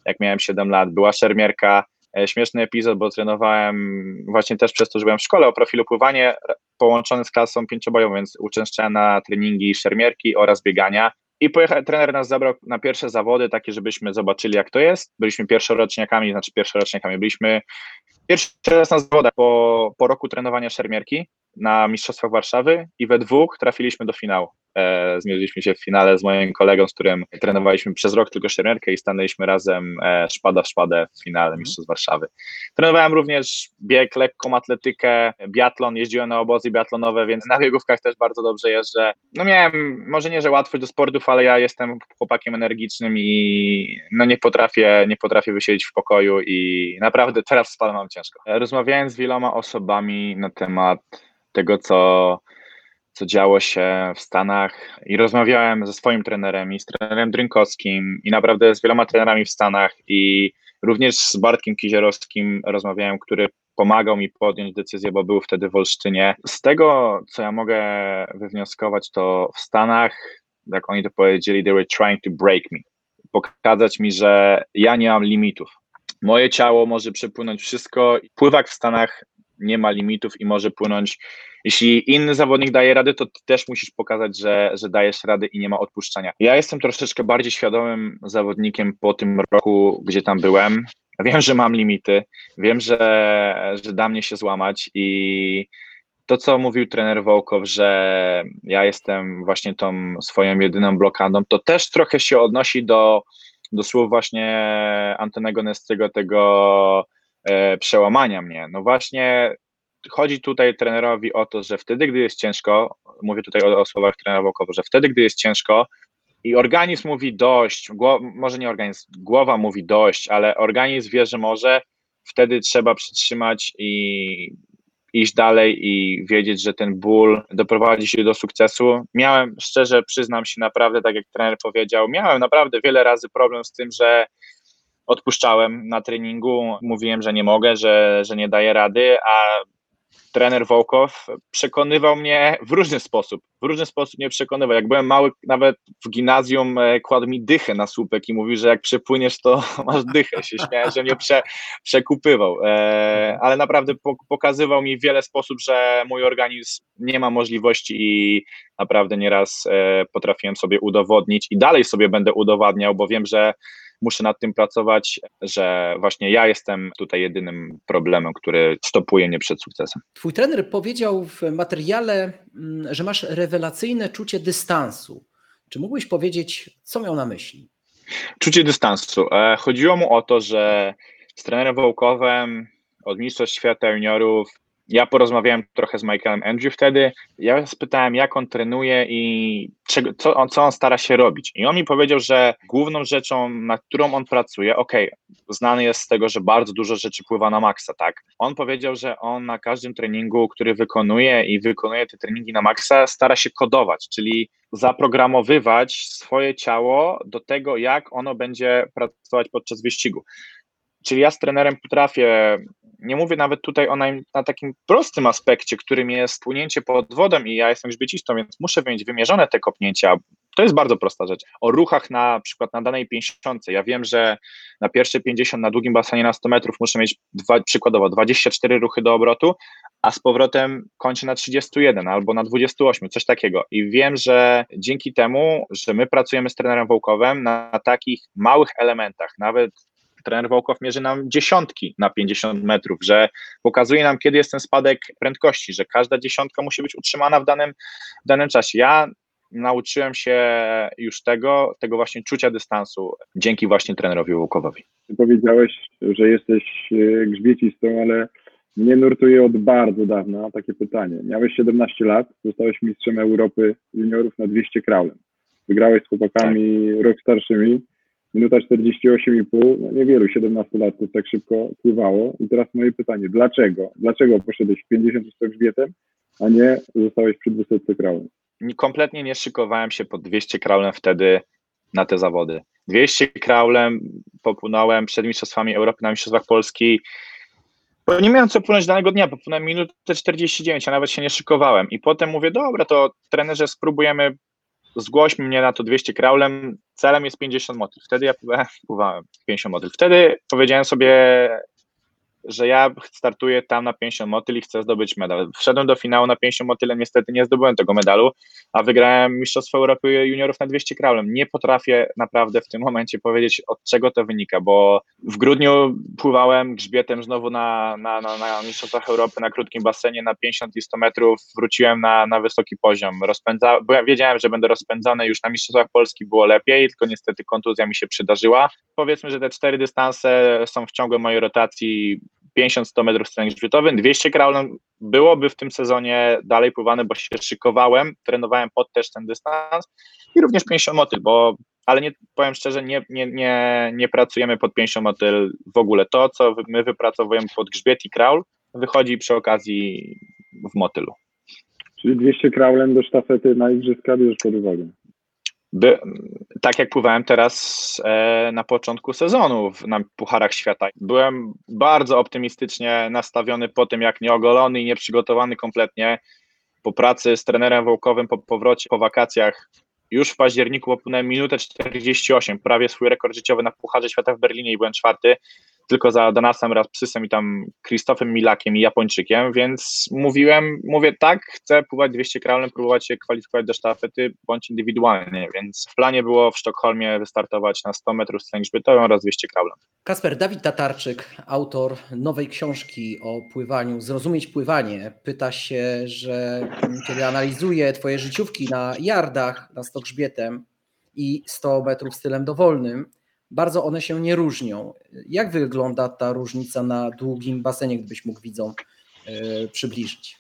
jak miałem 7 lat, była szermierka, śmieszny epizod, bo trenowałem właśnie też przez to, że byłem w szkole o profilu pływanie połączony z klasą pięciobojową, więc uczęszczałem na treningi szermierki oraz biegania i pojechał, trener nas zabrał na pierwsze zawody, takie, żebyśmy zobaczyli, jak to jest. Byliśmy pierwszoroczniakami, znaczy pierwszoroczniakami, byliśmy pierwszy raz na zawodach po, po roku trenowania szermierki na Mistrzostwach Warszawy i we dwóch trafiliśmy do finału. E, zmierzyliśmy się w finale z moim kolegą, z którym trenowaliśmy przez rok tylko szermierkę i stanęliśmy razem e, szpada w szpadę w finale mhm. Mistrzostw Warszawy. Trenowałem również bieg, lekką atletykę, biatlon, jeździłem na obozy biatlonowe, więc na biegówkach też bardzo dobrze jeżdżę. No miałem, może nie, że łatwość do sportów, ale ja jestem chłopakiem energicznym i no nie potrafię, nie potrafię wysiedzieć w pokoju i naprawdę teraz spadam mam ciężko. Rozmawiałem z wieloma osobami na temat tego, co, co działo się w Stanach i rozmawiałem ze swoim trenerem i z trenerem Drynkowskim i naprawdę z wieloma trenerami w Stanach i również z Bartkiem Kizierowskim rozmawiałem, który pomagał mi podjąć decyzję, bo był wtedy w Olsztynie. Z tego, co ja mogę wywnioskować, to w Stanach, jak oni to powiedzieli, they were trying to break me. Pokazać mi, że ja nie mam limitów. Moje ciało może przepłynąć wszystko. Pływak w Stanach nie ma limitów i może płynąć. Jeśli inny zawodnik daje radę, to ty też musisz pokazać, że, że dajesz radę i nie ma odpuszczania. Ja jestem troszeczkę bardziej świadomym zawodnikiem po tym roku, gdzie tam byłem. Wiem, że mam limity, wiem, że, że da mnie się złamać i to, co mówił trener Wołkow, że ja jestem właśnie tą swoją jedyną blokadą, to też trochę się odnosi do, do słów właśnie Antonego Nestrego, tego przełamania mnie. No właśnie chodzi tutaj trenerowi o to, że wtedy, gdy jest ciężko, mówię tutaj o, o słowach trenera Wołkowa, że wtedy, gdy jest ciężko i organizm mówi dość, może nie organizm, głowa mówi dość, ale organizm wie, że może, wtedy trzeba przytrzymać i iść dalej i wiedzieć, że ten ból doprowadzi się do sukcesu. Miałem, szczerze przyznam się naprawdę, tak jak trener powiedział, miałem naprawdę wiele razy problem z tym, że odpuszczałem na treningu, mówiłem, że nie mogę, że, że nie daję rady, a trener Wołkow przekonywał mnie w różny sposób. W różny sposób mnie przekonywał. Jak byłem mały, nawet w gimnazjum e, kładł mi dychę na słupek i mówił, że jak przepłyniesz, to masz dychę. Się śmiałem, że mnie prze, przekupywał. E, ale naprawdę pokazywał mi w wiele sposób, że mój organizm nie ma możliwości i naprawdę nieraz e, potrafiłem sobie udowodnić i dalej sobie będę udowadniał, bo wiem, że muszę nad tym pracować, że właśnie ja jestem tutaj jedynym problemem, który stopuje mnie przed sukcesem. Twój trener powiedział w materiale, mm, że masz rewelacyjne czucie dystansu. Czy mógłbyś powiedzieć, co miał na myśli? Czucie dystansu. E, chodziło mu o to, że z trenerem Wołkowem od Mistrzostw Świata Juniorów ja porozmawiałem trochę z Michaelem Andrew wtedy. Ja spytałem, jak on trenuje i czego, co, on, co on stara się robić. I on mi powiedział, że główną rzeczą, nad którą on pracuje, okej, okay, znany jest z tego, że bardzo dużo rzeczy pływa na maksa, tak? On powiedział, że on na każdym treningu, który wykonuje i wykonuje te treningi na maksa, stara się kodować, czyli zaprogramowywać swoje ciało do tego, jak ono będzie pracować podczas wyścigu. Czyli ja z trenerem potrafię, nie mówię nawet tutaj o na, na, takim prostym aspekcie, którym jest płynięcie pod wodą i ja jestem grzbiecistą, więc muszę mieć wymierzone te kopnięcia. To jest bardzo prosta rzecz. O ruchach na przykład na danej 50. Ja wiem, że na pierwsze 50 na długim basenie na 100 metrów muszę mieć dwa, przykładowo 24 ruchy do obrotu, a z powrotem kończę na 31 albo na 28, coś takiego. I wiem, że dzięki temu, że my pracujemy z trenerem Wołkowem na takich małych elementach, nawet trener Wołkow mierzy nam dziesiątki na 50 metrów, że pokazuje nam, kiedy jest ten spadek prędkości, że każda dziesiątka musi być utrzymana w danym, w danym czasie. Ja nauczyłem się już tego, tego właśnie czucia dystansu dzięki właśnie trenerowi Wołkowowi. Ty powiedziałeś, że jesteś e, grzbiecistą, ale mnie nurtuje od bardzo dawna takie pytanie. Miałeś 17 lat, zostałeś mistrzem Europy juniorów na 200 kraulem. Wygrałeś z chłopakami tak. rok starszymi minuta 48,5, no niewielu 17 lat to tak szybko pływało. I teraz moje pytanie, dlaczego? Dlaczego poszedłeś w 50 z grzbietem, a nie zostałeś przy 200 kraulem? Kompletnie nie szykowałem się pod 200 kraulem wtedy na te zawody. 200 kraulem popłynąłem przed Mistrzostwami Europy na Mistrzostwach Polski. Bo nie miałem co płynąć danego dnia, popłynąłem minutę 49, a nawet się nie szykowałem. I potem mówię, dobra, to trenerze spróbujemy zgłoś mnie na to 200 kraulem, celem jest 50 motyl. Wtedy ja pływałem 50 motyl. Wtedy powiedziałem sobie, że ja startuję tam na 50 motyl i chcę zdobyć medal. Wszedłem do finału na 50 motylem, niestety nie zdobyłem tego medalu, a wygrałem Mistrzostwo Europy Juniorów na 200 kraulem. Nie potrafię naprawdę w tym momencie powiedzieć, od czego to wynika, bo w grudniu pływałem grzbietem znowu na, na, na, na Mistrzostwach Europy na krótkim basenie na 50 i 100 metrów, wróciłem na, na wysoki poziom. Rozpędza, wiedziałem, że będę rozpędzony, już na Mistrzostwach Polski było lepiej, tylko niestety kontuzja mi się przydarzyła. Powiedzmy, że te cztery dystanse są w ciągu mojej rotacji 50-100 metrów trening grzbietowy, 200 kraulem byłoby w tym sezonie dalej pływane, bo się szykowałem, trenowałem pod też ten dystans i również 50 motyl, bo ale nie, powiem szczerze, nie, nie, nie, nie pracujemy pod 50 motyl w ogóle. To, co my wypracowujemy pod grzbiet i kraul, wychodzi przy okazji w motylu. Czyli 200 kraulem do sztafety na igrzyska bierzesz pod uwagę? By, tak jak pływałem teraz e, na początku sezonu w, na Pucharach Świata. Byłem bardzo optymistycznie nastawiony po tym, jak nieogolony i nieprzygotowany kompletnie po pracy z trenerem Wołkowym po powrocie, po wakacjach. Już w październiku popłynąłem minutę 48, prawie swój rekord życiowy na Pucharze Świata w Berlinie i byłem czwarty tylko za Donasem Raspsysem i tam Krzysztofem Milakiem i Japończykiem, więc mówiłem, mówię tak, chcę pływać 200 kraulem, próbować się kwalifikować do sztafety bądź indywidualnie, więc w planie było w Sztokholmie wystartować na 100 metrów stręg grzbietową oraz 200 kraulem. Kasper, Dawid Tatarczyk, autor nowej książki o pływaniu, Zrozumieć pływanie, pyta się, że kiedy analizuje twoje życiówki na yardach, na 100 grzbietem i 100 metrów stylem dowolnym, bardzo one się nie różnią. Jak wygląda ta różnica na długim basenie, gdybyś mógł widzom yy, przybliżyć?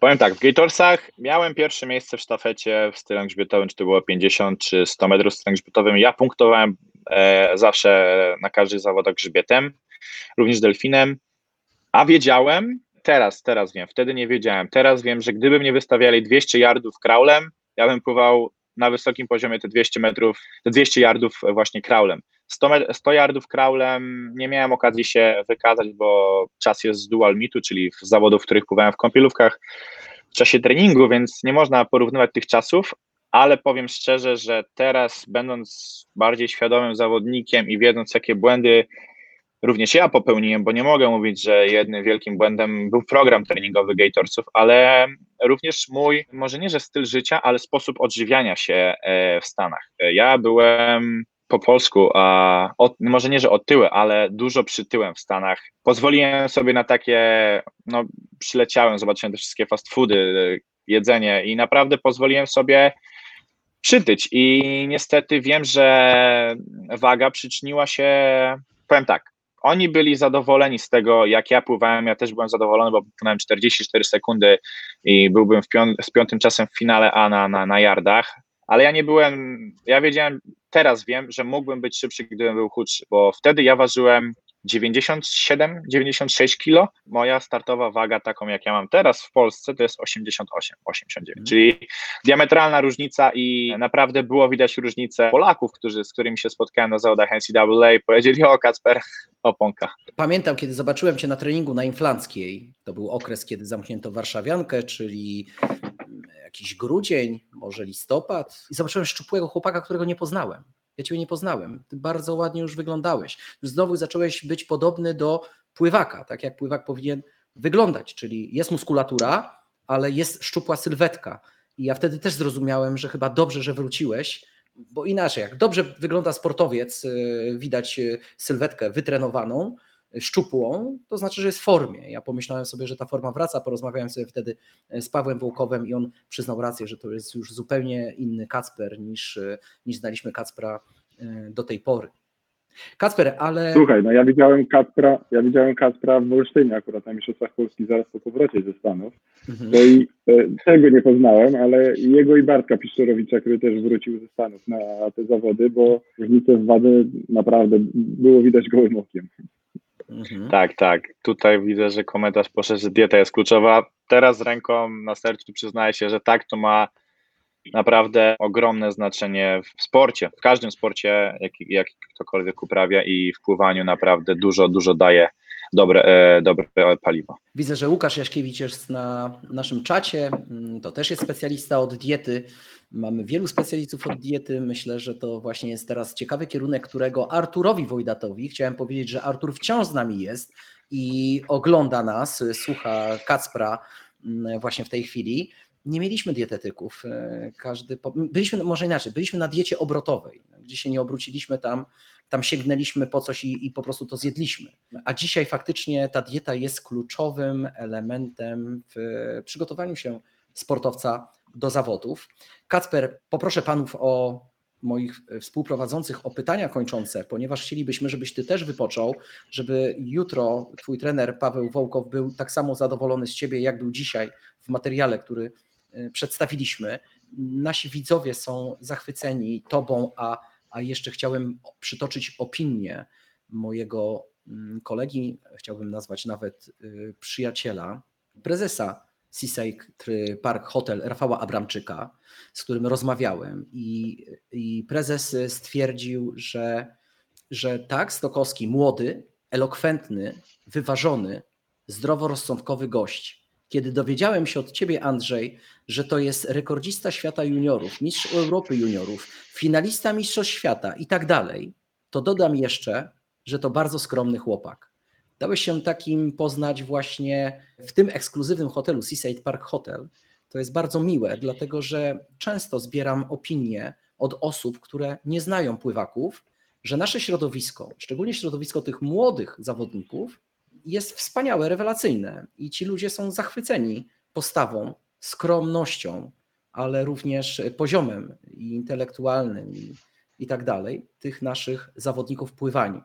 Powiem tak, w Gatorsach miałem pierwsze miejsce w sztafecie w stylem grzbietowym, czy to było 50 czy 100 metrów stylem grzbietowym. Ja punktowałem e, zawsze na każdych zawodach grzbietem, również delfinem, a wiedziałem, teraz, teraz wiem, wtedy nie wiedziałem, teraz wiem, że gdyby mnie wystawiali 200 yardów kraulem, ja bym pływał na wysokim poziomie te 200 metrów, te 200 yardów właśnie kraulem. 100, 100 yardów kraulem nie miałem okazji się wykazać, bo czas jest z dual mitu, czyli w zawodów, w których pływałem w kąpielówkach w czasie treningu, więc nie można porównywać tych czasów, ale powiem szczerze, że teraz będąc bardziej świadomym zawodnikiem i wiedząc jakie błędy również ja popełniłem, bo nie mogę mówić, że jednym wielkim błędem był program treningowy Gatorsów, ale również mój, może nie, że styl życia, ale sposób odżywiania się e, w Stanach. Ja byłem po polsku, a od, może nie, że otyły, ale dużo przytyłem w Stanach. Pozwoliłem sobie na takie, no przyleciałem, zobaczyłem te wszystkie fast foody, jedzenie i naprawdę pozwoliłem sobie przytyć i niestety wiem, że waga przyczyniła się, powiem tak, oni byli zadowoleni z tego, jak ja pływałem. Ja też byłem zadowolony, bo płynąłem 44 sekundy i byłbym z piątym czasem w finale A na, na, na yardach. Ale ja nie byłem, ja wiedziałem, teraz wiem, że mógłbym być szybszy, gdybym był chudszy, bo wtedy ja ważyłem 97, 96 kilo. Moja startowa waga, taką jak ja mam teraz w Polsce, to jest 88, 89, mm. czyli diametralna różnica i naprawdę było widać różnicę Polaków, którzy, z którymi się spotkałem na zawodach NCAA, powiedzieli o Kacper, oponka. Pamiętam, kiedy zobaczyłem Cię na treningu na Inflanckiej, to był okres, kiedy zamknięto Warszawiankę, czyli jakiś grudzień, może listopad i zobaczyłem szczupłego chłopaka, którego nie poznałem. Ja Ciebie nie poznałem. Ty bardzo ładnie już wyglądałeś. Znowu zacząłeś być podobny do pływaka, tak jak pływak powinien wyglądać, czyli jest muskulatura, ale jest szczupła sylwetka. I ja wtedy też zrozumiałem, że chyba dobrze, że wróciłeś, bo inaczej, jak dobrze wygląda sportowiec, y, widać y, sylwetkę wytrenowaną, szczupłą, to znaczy, że jest w formie. Ja pomyślałem sobie, że ta forma wraca, porozmawiałem sobie wtedy e, z Pawłem Wołkowem i on przyznał rację, że to jest już zupełnie inny Kacper niż, e, niż znaliśmy Kacpra e, do tej pory. Kacper, ale... Słuchaj, no ja widziałem Kacpra, ja widziałem Kacpra w Wolsztynie akurat na Mistrzostwach Polski zaraz po powrocie ze Stanów. Mhm. No i tego nie poznałem, ale jego i Bartka Piszczorowicza, który też wrócił ze Stanów na te zawody, bo różnicę w wadze naprawdę było widać gołym okiem. Mhm. Tak, tak. Tutaj widzę, że komentarz poszedł, że dieta jest kluczowa. Teraz z ręką na sercu przyznaję się, że tak, to ma naprawdę ogromne znaczenie w sporcie, w każdym sporcie, jaki, jaki ktokolwiek uprawia i w pływaniu naprawdę dużo, dużo daje dobre, e, dobre paliwo. Widzę, że Łukasz Jaśkiewicz jest na naszym czacie, mm, to też jest specjalista od diety. Mamy wielu specjalistów od diety. Myślę, że to właśnie jest teraz ciekawy kierunek, którego Arturowi Wojdatowi, chciałem powiedzieć, że Artur wciąż z nami jest i ogląda nas, słucha Kacpra mm, właśnie w tej chwili. Nie mieliśmy dietetyków. E, każdy, byliśmy, może inaczej, byliśmy na diecie obrotowej, gdzie się nie obróciliśmy tam, tam sięgnęliśmy po coś i, i po prostu to zjedliśmy. A dzisiaj faktycznie ta dieta jest kluczowym elementem w przygotowaniu się sportowca do zawodów. Kacper, poproszę panów o moich współprowadzących o pytania kończące, ponieważ chcielibyśmy, żebyś ty też wypoczął, żeby jutro twój trener Paweł Wołkow był tak samo zadowolony z ciebie, jak był dzisiaj w materiale, który e, przedstawiliśmy. Nasi widzowie są zachwyceni tobą, a, a jeszcze chciałem przytoczyć opinię mojego mm, kolegi, chciałbym nazwać nawet y, przyjaciela, prezesa Seaside Park Hotel Rafała Abramczyka, z którym rozmawiałem i, i prezes stwierdził, że, że tak, Stokowski, młody, elokwentny, wyważony, zdroworozsądkowy gość. Kiedy dowiedziałem się od ciebie, Andrzej, że to jest rekordzista świata juniorów, mistrz Europy juniorów, finalista Mistrzostw Świata i tak dalej, to dodam jeszcze, że to bardzo skromny chłopak. Dałeś się takim poznać właśnie w tym ekskluzywnym hotelu Seaside Park Hotel. To jest bardzo miłe, dlatego że często zbieram opinie od osób, które nie znają pływaków, że nasze środowisko, szczególnie środowisko tych młodych zawodników, jest wspaniałe, rewelacyjne i ci ludzie są zachwyceni postawą, skromnością, ale również poziomem intelektualnym i, i tak dalej tych naszych zawodników pływaniu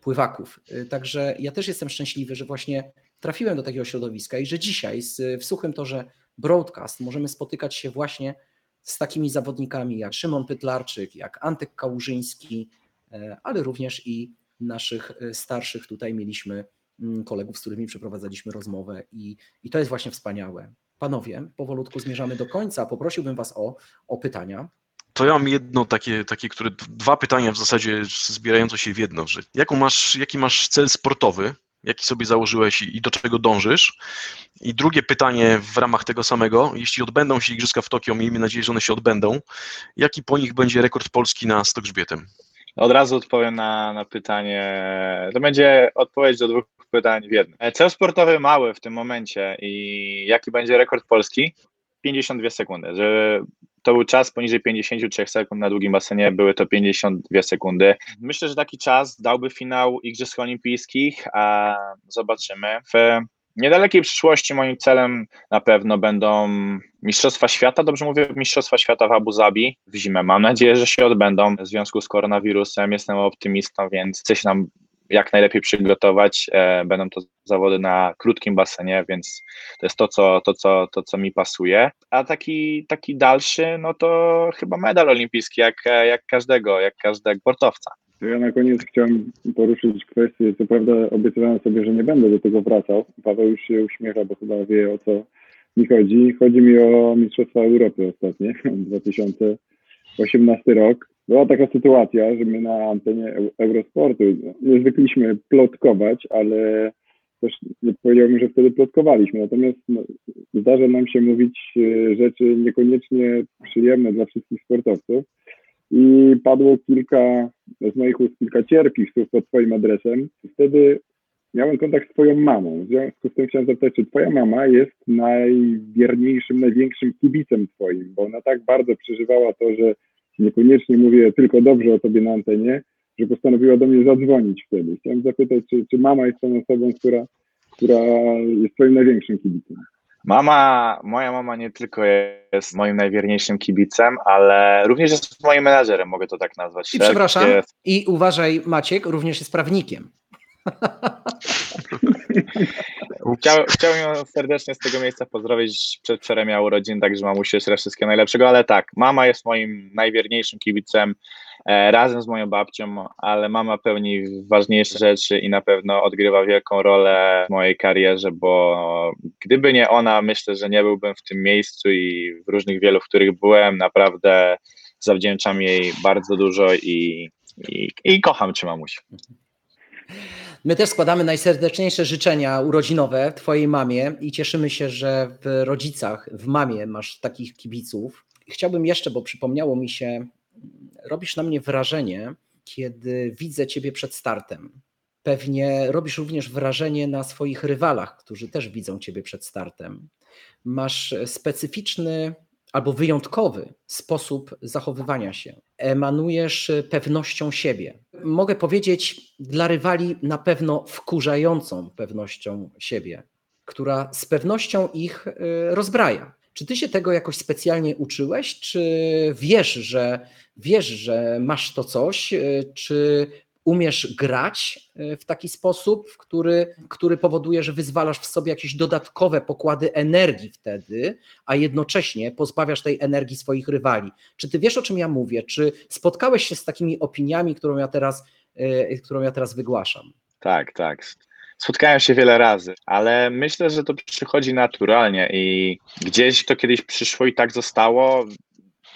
pływaków. Y, także ja też jestem szczęśliwy, że właśnie trafiłem do takiego środowiska i że dzisiaj z, w suchym torze broadcast możemy spotykać się właśnie z takimi zawodnikami jak Szymon Pytlarczyk, jak Antek Kałużyński, e, ale również i naszych e, starszych tutaj mieliśmy mm, kolegów, z którymi przeprowadzaliśmy rozmowę i, i to jest właśnie wspaniałe. Panowie, powolutku zmierzamy do końca. Poprosiłbym Was o, o pytania. To ja mam jedno takie, takie, które dwa pytania w zasadzie zbierające się w jedno, że jaką masz, jaki masz cel sportowy, jaki sobie założyłeś i, do czego dążysz? I drugie pytanie w ramach tego samego, jeśli odbędą się Igrzyska w Tokio, miejmy nadzieję, że one się odbędą, jaki po nich będzie rekord Polski na stok grzbietem? Od razu odpowiem na, na pytanie. To będzie odpowiedź do dwóch pytań w jednym. Cel sportowy mały w tym momencie i jaki będzie rekord Polski? 52 sekundy. Że to był czas poniżej 53 sekund na długim basenie, były to 52 sekundy. Myślę, że taki czas dałby finał Igrzysk Olimpijskich, a zobaczymy. W niedalekiej przyszłości moim celem na pewno będą Mistrzostwa Świata, dobrze mówię, Mistrzostwa Świata w Abu Zabi w zimę. Mam nadzieję, że się odbędą w związku z koronawirusem. Jestem optymistą, więc się tam jak najlepiej przygotować. E, będą to zawody na krótkim basenie, więc to jest to, co, to, co, to, co mi pasuje. A taki, taki dalszy, no to chyba medal olimpijski, jak, jak każdego, jak każdego sportowca. Ja na koniec chciałem poruszyć kwestię, co prawda obiecywałem sobie, że nie będę do tego wracał. Paweł już się uśmiecha, bo chyba wie o co mi chodzi. Chodzi mi o Mistrzostwa Europy ostatnie, 2018 rok. Była taka sytuacja, że my na antenie Eurosportu nie zwykliśmy plotkować, ale też nie powiedziałbym, że wtedy plotkowaliśmy. Natomiast no, zdarza nam się mówić e, rzeczy niekoniecznie przyjemne dla wszystkich sportowców. I padło kilka z moich ust, kilka cierpkich słów pod Twoim adresem. Wtedy miałem kontakt z Twoją mamą. W związku z tym chciałem zapytać, czy Twoja mama jest najwierniejszym, największym kibicem Twoim, bo ona tak bardzo przeżywała to, że niekoniecznie mówię tylko dobrze o Tobie na antenie, że postanowiła do mnie zadzwonić wtedy. Chciałem zapytać, czy, czy mama jest tą osobą, która, która jest Twoim największym kibicem? Mama, moja mama nie tylko jest moim najwierniejszym kibicem, ale również jest moim menadżerem, mogę to tak nazwać. I przepraszam, jest... i uważaj Maciek, również jest prawnikiem. Chciał, chciałem ją serdecznie z tego miejsca pozdrowić. Przedwczoraj miał urodzin, także mamusi jeszcze wszystkiego najlepszego, ale tak, mama jest moim najwierniejszym kibicem e, razem z moją babcią, ale mama pełni ważniejsze rzeczy i na pewno odgrywa wielką rolę w mojej karierze, bo gdyby nie ona, myślę, że nie byłbym w tym miejscu i w różnych wielu, w których byłem. Naprawdę zawdzięczam jej bardzo dużo i, i, i kocham cię, mamuś. My też składamy najserdeczniejsze życzenia urodzinowe Twojej mamie i cieszymy się, że w rodzicach, w mamie masz takich kibiców. Chciałbym jeszcze, bo przypomniało mi się, robisz na mnie wrażenie, kiedy widzę Ciebie przed startem. Pewnie robisz również wrażenie na swoich rywalach, którzy też widzą Ciebie przed startem. Masz specyficzny albo wyjątkowy sposób zachowywania się. Emanujesz pewnością siebie. Mogę powiedzieć, dla rywali na pewno wkurzającą pewnością siebie, która z pewnością ich y, rozbraja. Czy ty się tego jakoś specjalnie uczyłeś, czy wiesz, że wiesz, że masz to coś, y, czy umiesz grać e, w taki sposób, który, który powoduje, że wyzwalasz w sobie jakieś dodatkowe pokłady energii wtedy, a jednocześnie pozbawiasz tej energii swoich rywali. Czy ty wiesz, o czym ja mówię? Czy spotkałeś się z takimi opiniami, którą ja teraz, e, którą ja teraz wygłaszam? Tak, tak. Spotkałem się wiele razy, ale myślę, że to przychodzi naturalnie i gdzieś to kiedyś przyszło i tak zostało.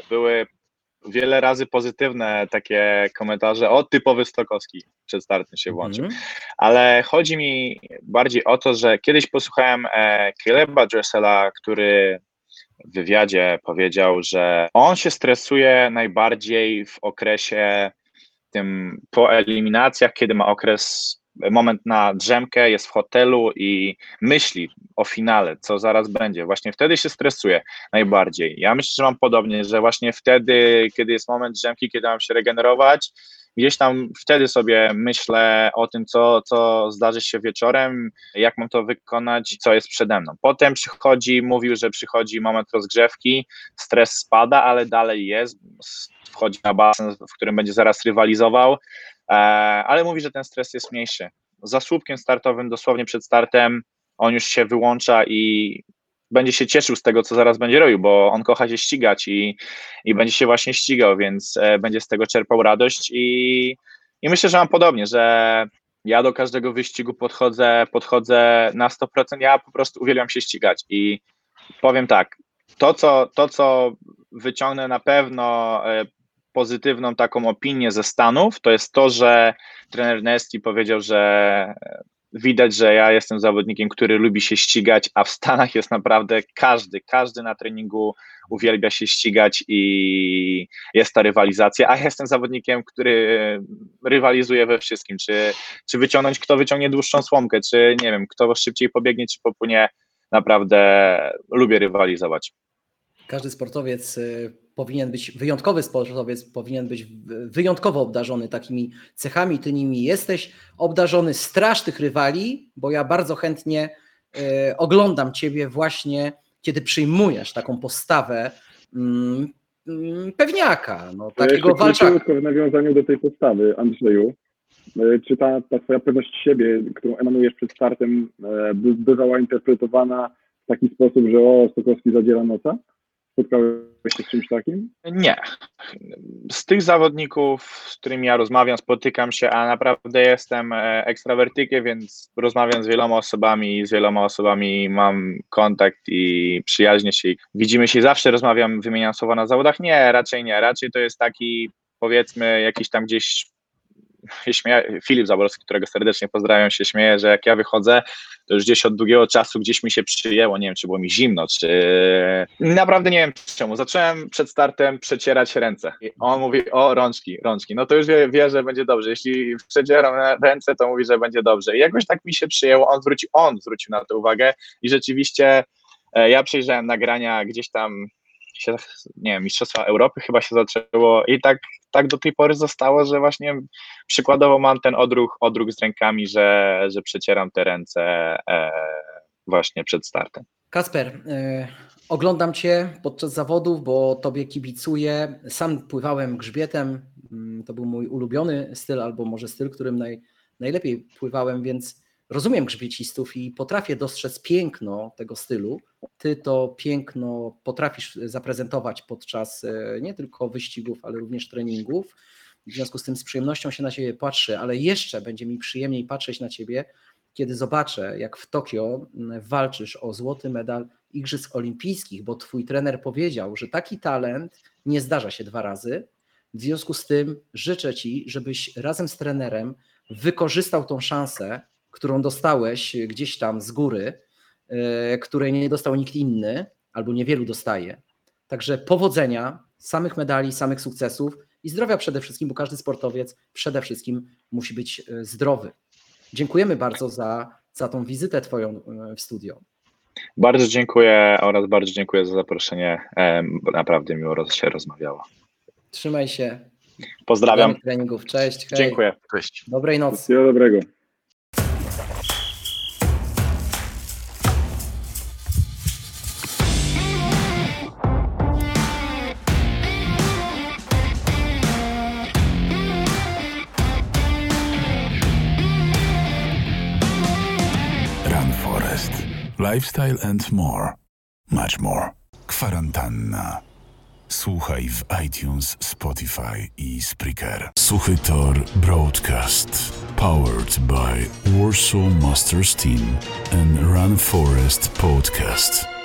Były wiele razy pozytywne takie komentarze, o typowy Stokowski przed startem się włączył, mm -hmm. ale chodzi mi bardziej o to, że kiedyś posłuchałem e, Caleba Dressela, który w wywiadzie powiedział, że on się stresuje najbardziej w okresie tym po eliminacjach, kiedy ma okres moment na drzemkę, jest w hotelu i myśli o finale, co zaraz będzie. Właśnie wtedy się stresuje najbardziej. Ja myślę, że mam podobnie, że właśnie wtedy, kiedy jest moment drzemki, kiedy mam się regenerować, gdzieś tam wtedy sobie myślę o tym, co, co zdarzy się wieczorem, jak mam to wykonać, co jest przede mną. Potem przychodzi, mówił, że przychodzi moment rozgrzewki, stres spada, ale dalej jest, wchodzi na basen, w którym będzie zaraz rywalizował, ale mówi, że ten stres jest mniejszy. Za słupkiem startowym, dosłownie przed startem, on już się wyłącza i będzie się cieszył z tego, co zaraz będzie robił, bo on kocha się ścigać i, i będzie się właśnie ścigał, więc e, będzie z tego czerpał radość i, i myślę, że mam podobnie, że ja do każdego wyścigu podchodzę, podchodzę na 100%, ja po prostu uwielbiam się ścigać i powiem tak, to co, to, co wyciągnę na pewno e, pozytywną taką opinię ze Stanów, to jest to, że trener Nesti powiedział, że widać, że ja jestem zawodnikiem, który lubi się ścigać, a w Stanach jest naprawdę każdy, każdy na treningu uwielbia się ścigać i jest ta rywalizacja, a ja jestem zawodnikiem, który rywalizuje we wszystkim, czy, czy wyciągnąć, kto wyciągnie dłuższą słomkę, czy nie wiem, kto szybciej pobiegnie, czy popłynie, naprawdę lubię rywalizować. Każdy sportowiec y, powinien być, wyjątkowy sportowiec powinien być wyjątkowo obdarzony takimi cechami, ty nimi jesteś. Obdarzony straż tych rywali, bo ja bardzo chętnie y, oglądam ciebie właśnie, kiedy przyjmujesz taką postawę mm, mm, pewniaka, no, takiego walczaka. w nawiązaniu do tej postawy, Andrzeju, e, czy ta, ta twoja pewność siebie, którą emanujesz przed startem, e, by, bywała interpretowana w taki sposób, że o, Stokowski zadziera noca? Spotkałeś się z czymś takim? Nie. Z tych zawodników, z którymi ja rozmawiam, spotykam się, a naprawdę jestem e, ekstrawertykiem, więc rozmawiam z wieloma osobami z wieloma osobami mam kontakt i przyjaźnię się. Widzimy się zawsze, rozmawiam, wymieniam słowa na zawodach. Nie, raczej nie. Raczej to jest taki, powiedzmy, jakiś tam gdzieś śmieje, Filip Zaborski, którego serdecznie pozdrawiam, się śmieje, że jak ja wychodzę, to już gdzieś od długiego czasu gdzieś mi się przyjęło, nie wiem, czy było mi zimno, czy naprawdę nie wiem czemu. Zacząłem przed startem przecierać ręce. I on mówi, o rączki, rączki. No to już wie, wie, że będzie dobrze. Jeśli przecieram ręce, to mówi, że będzie dobrze. I jakoś tak mi się przyjęło, on zwrócił, on zwrócił na to uwagę i rzeczywiście e, ja przejrzałem nagrania gdzieś tam nie wiem, Mistrzostwa Europy chyba się zaczęło i tak, tak do tej pory zostało, że właśnie przykładowo mam ten odruch, odruch z rękami, że, że przecieram te ręce e, właśnie przed startem. Kasper, y, oglądam Cię podczas zawodów, bo Tobie kibicuję. Sam pływałem grzbietem, mm, to był mój ulubiony styl, albo może styl, którym naj, najlepiej pływałem, więc rozumiem grzbiecistów i potrafię dostrzec piękno tego stylu. Ty to piękno potrafisz zaprezentować podczas e, nie tylko wyścigów, ale również treningów. W związku z tym z przyjemnością się na ciebie patrzy, ale jeszcze będzie mi przyjemniej patrzeć na ciebie, kiedy zobaczę, jak w Tokio walczysz o złoty medal Igrzysk Olimpijskich, bo twój trener powiedział, że taki talent nie zdarza się dwa razy. W związku z tym życzę ci, żebyś razem z trenerem wykorzystał tą szansę, którą dostałeś gdzieś tam z góry, e, której nie dostał nikt inny, albo niewielu dostaje. Także powodzenia, samych medali, samych sukcesów i zdrowia przede wszystkim, bo każdy sportowiec przede wszystkim musi być e, zdrowy. Dziękujemy bardzo za, za tą wizytę Twoją e, w studio. Bardzo dziękuję oraz bardzo dziękuję za zaproszenie. Naprawdę miło się rozmawiało. Trzymaj się. Pozdrawiam. Treningów. Cześć. Hej. Dziękuję. Cześć. Dobrej nocy. Wszystkiego dobrego. Lifestyle and more. Much more. Kwarantanna. Słuchaj w iTunes, Spotify i Spreaker. Suchy Tor Broadcast. Powered by Warsaw Masters Team and Run Forest Podcast.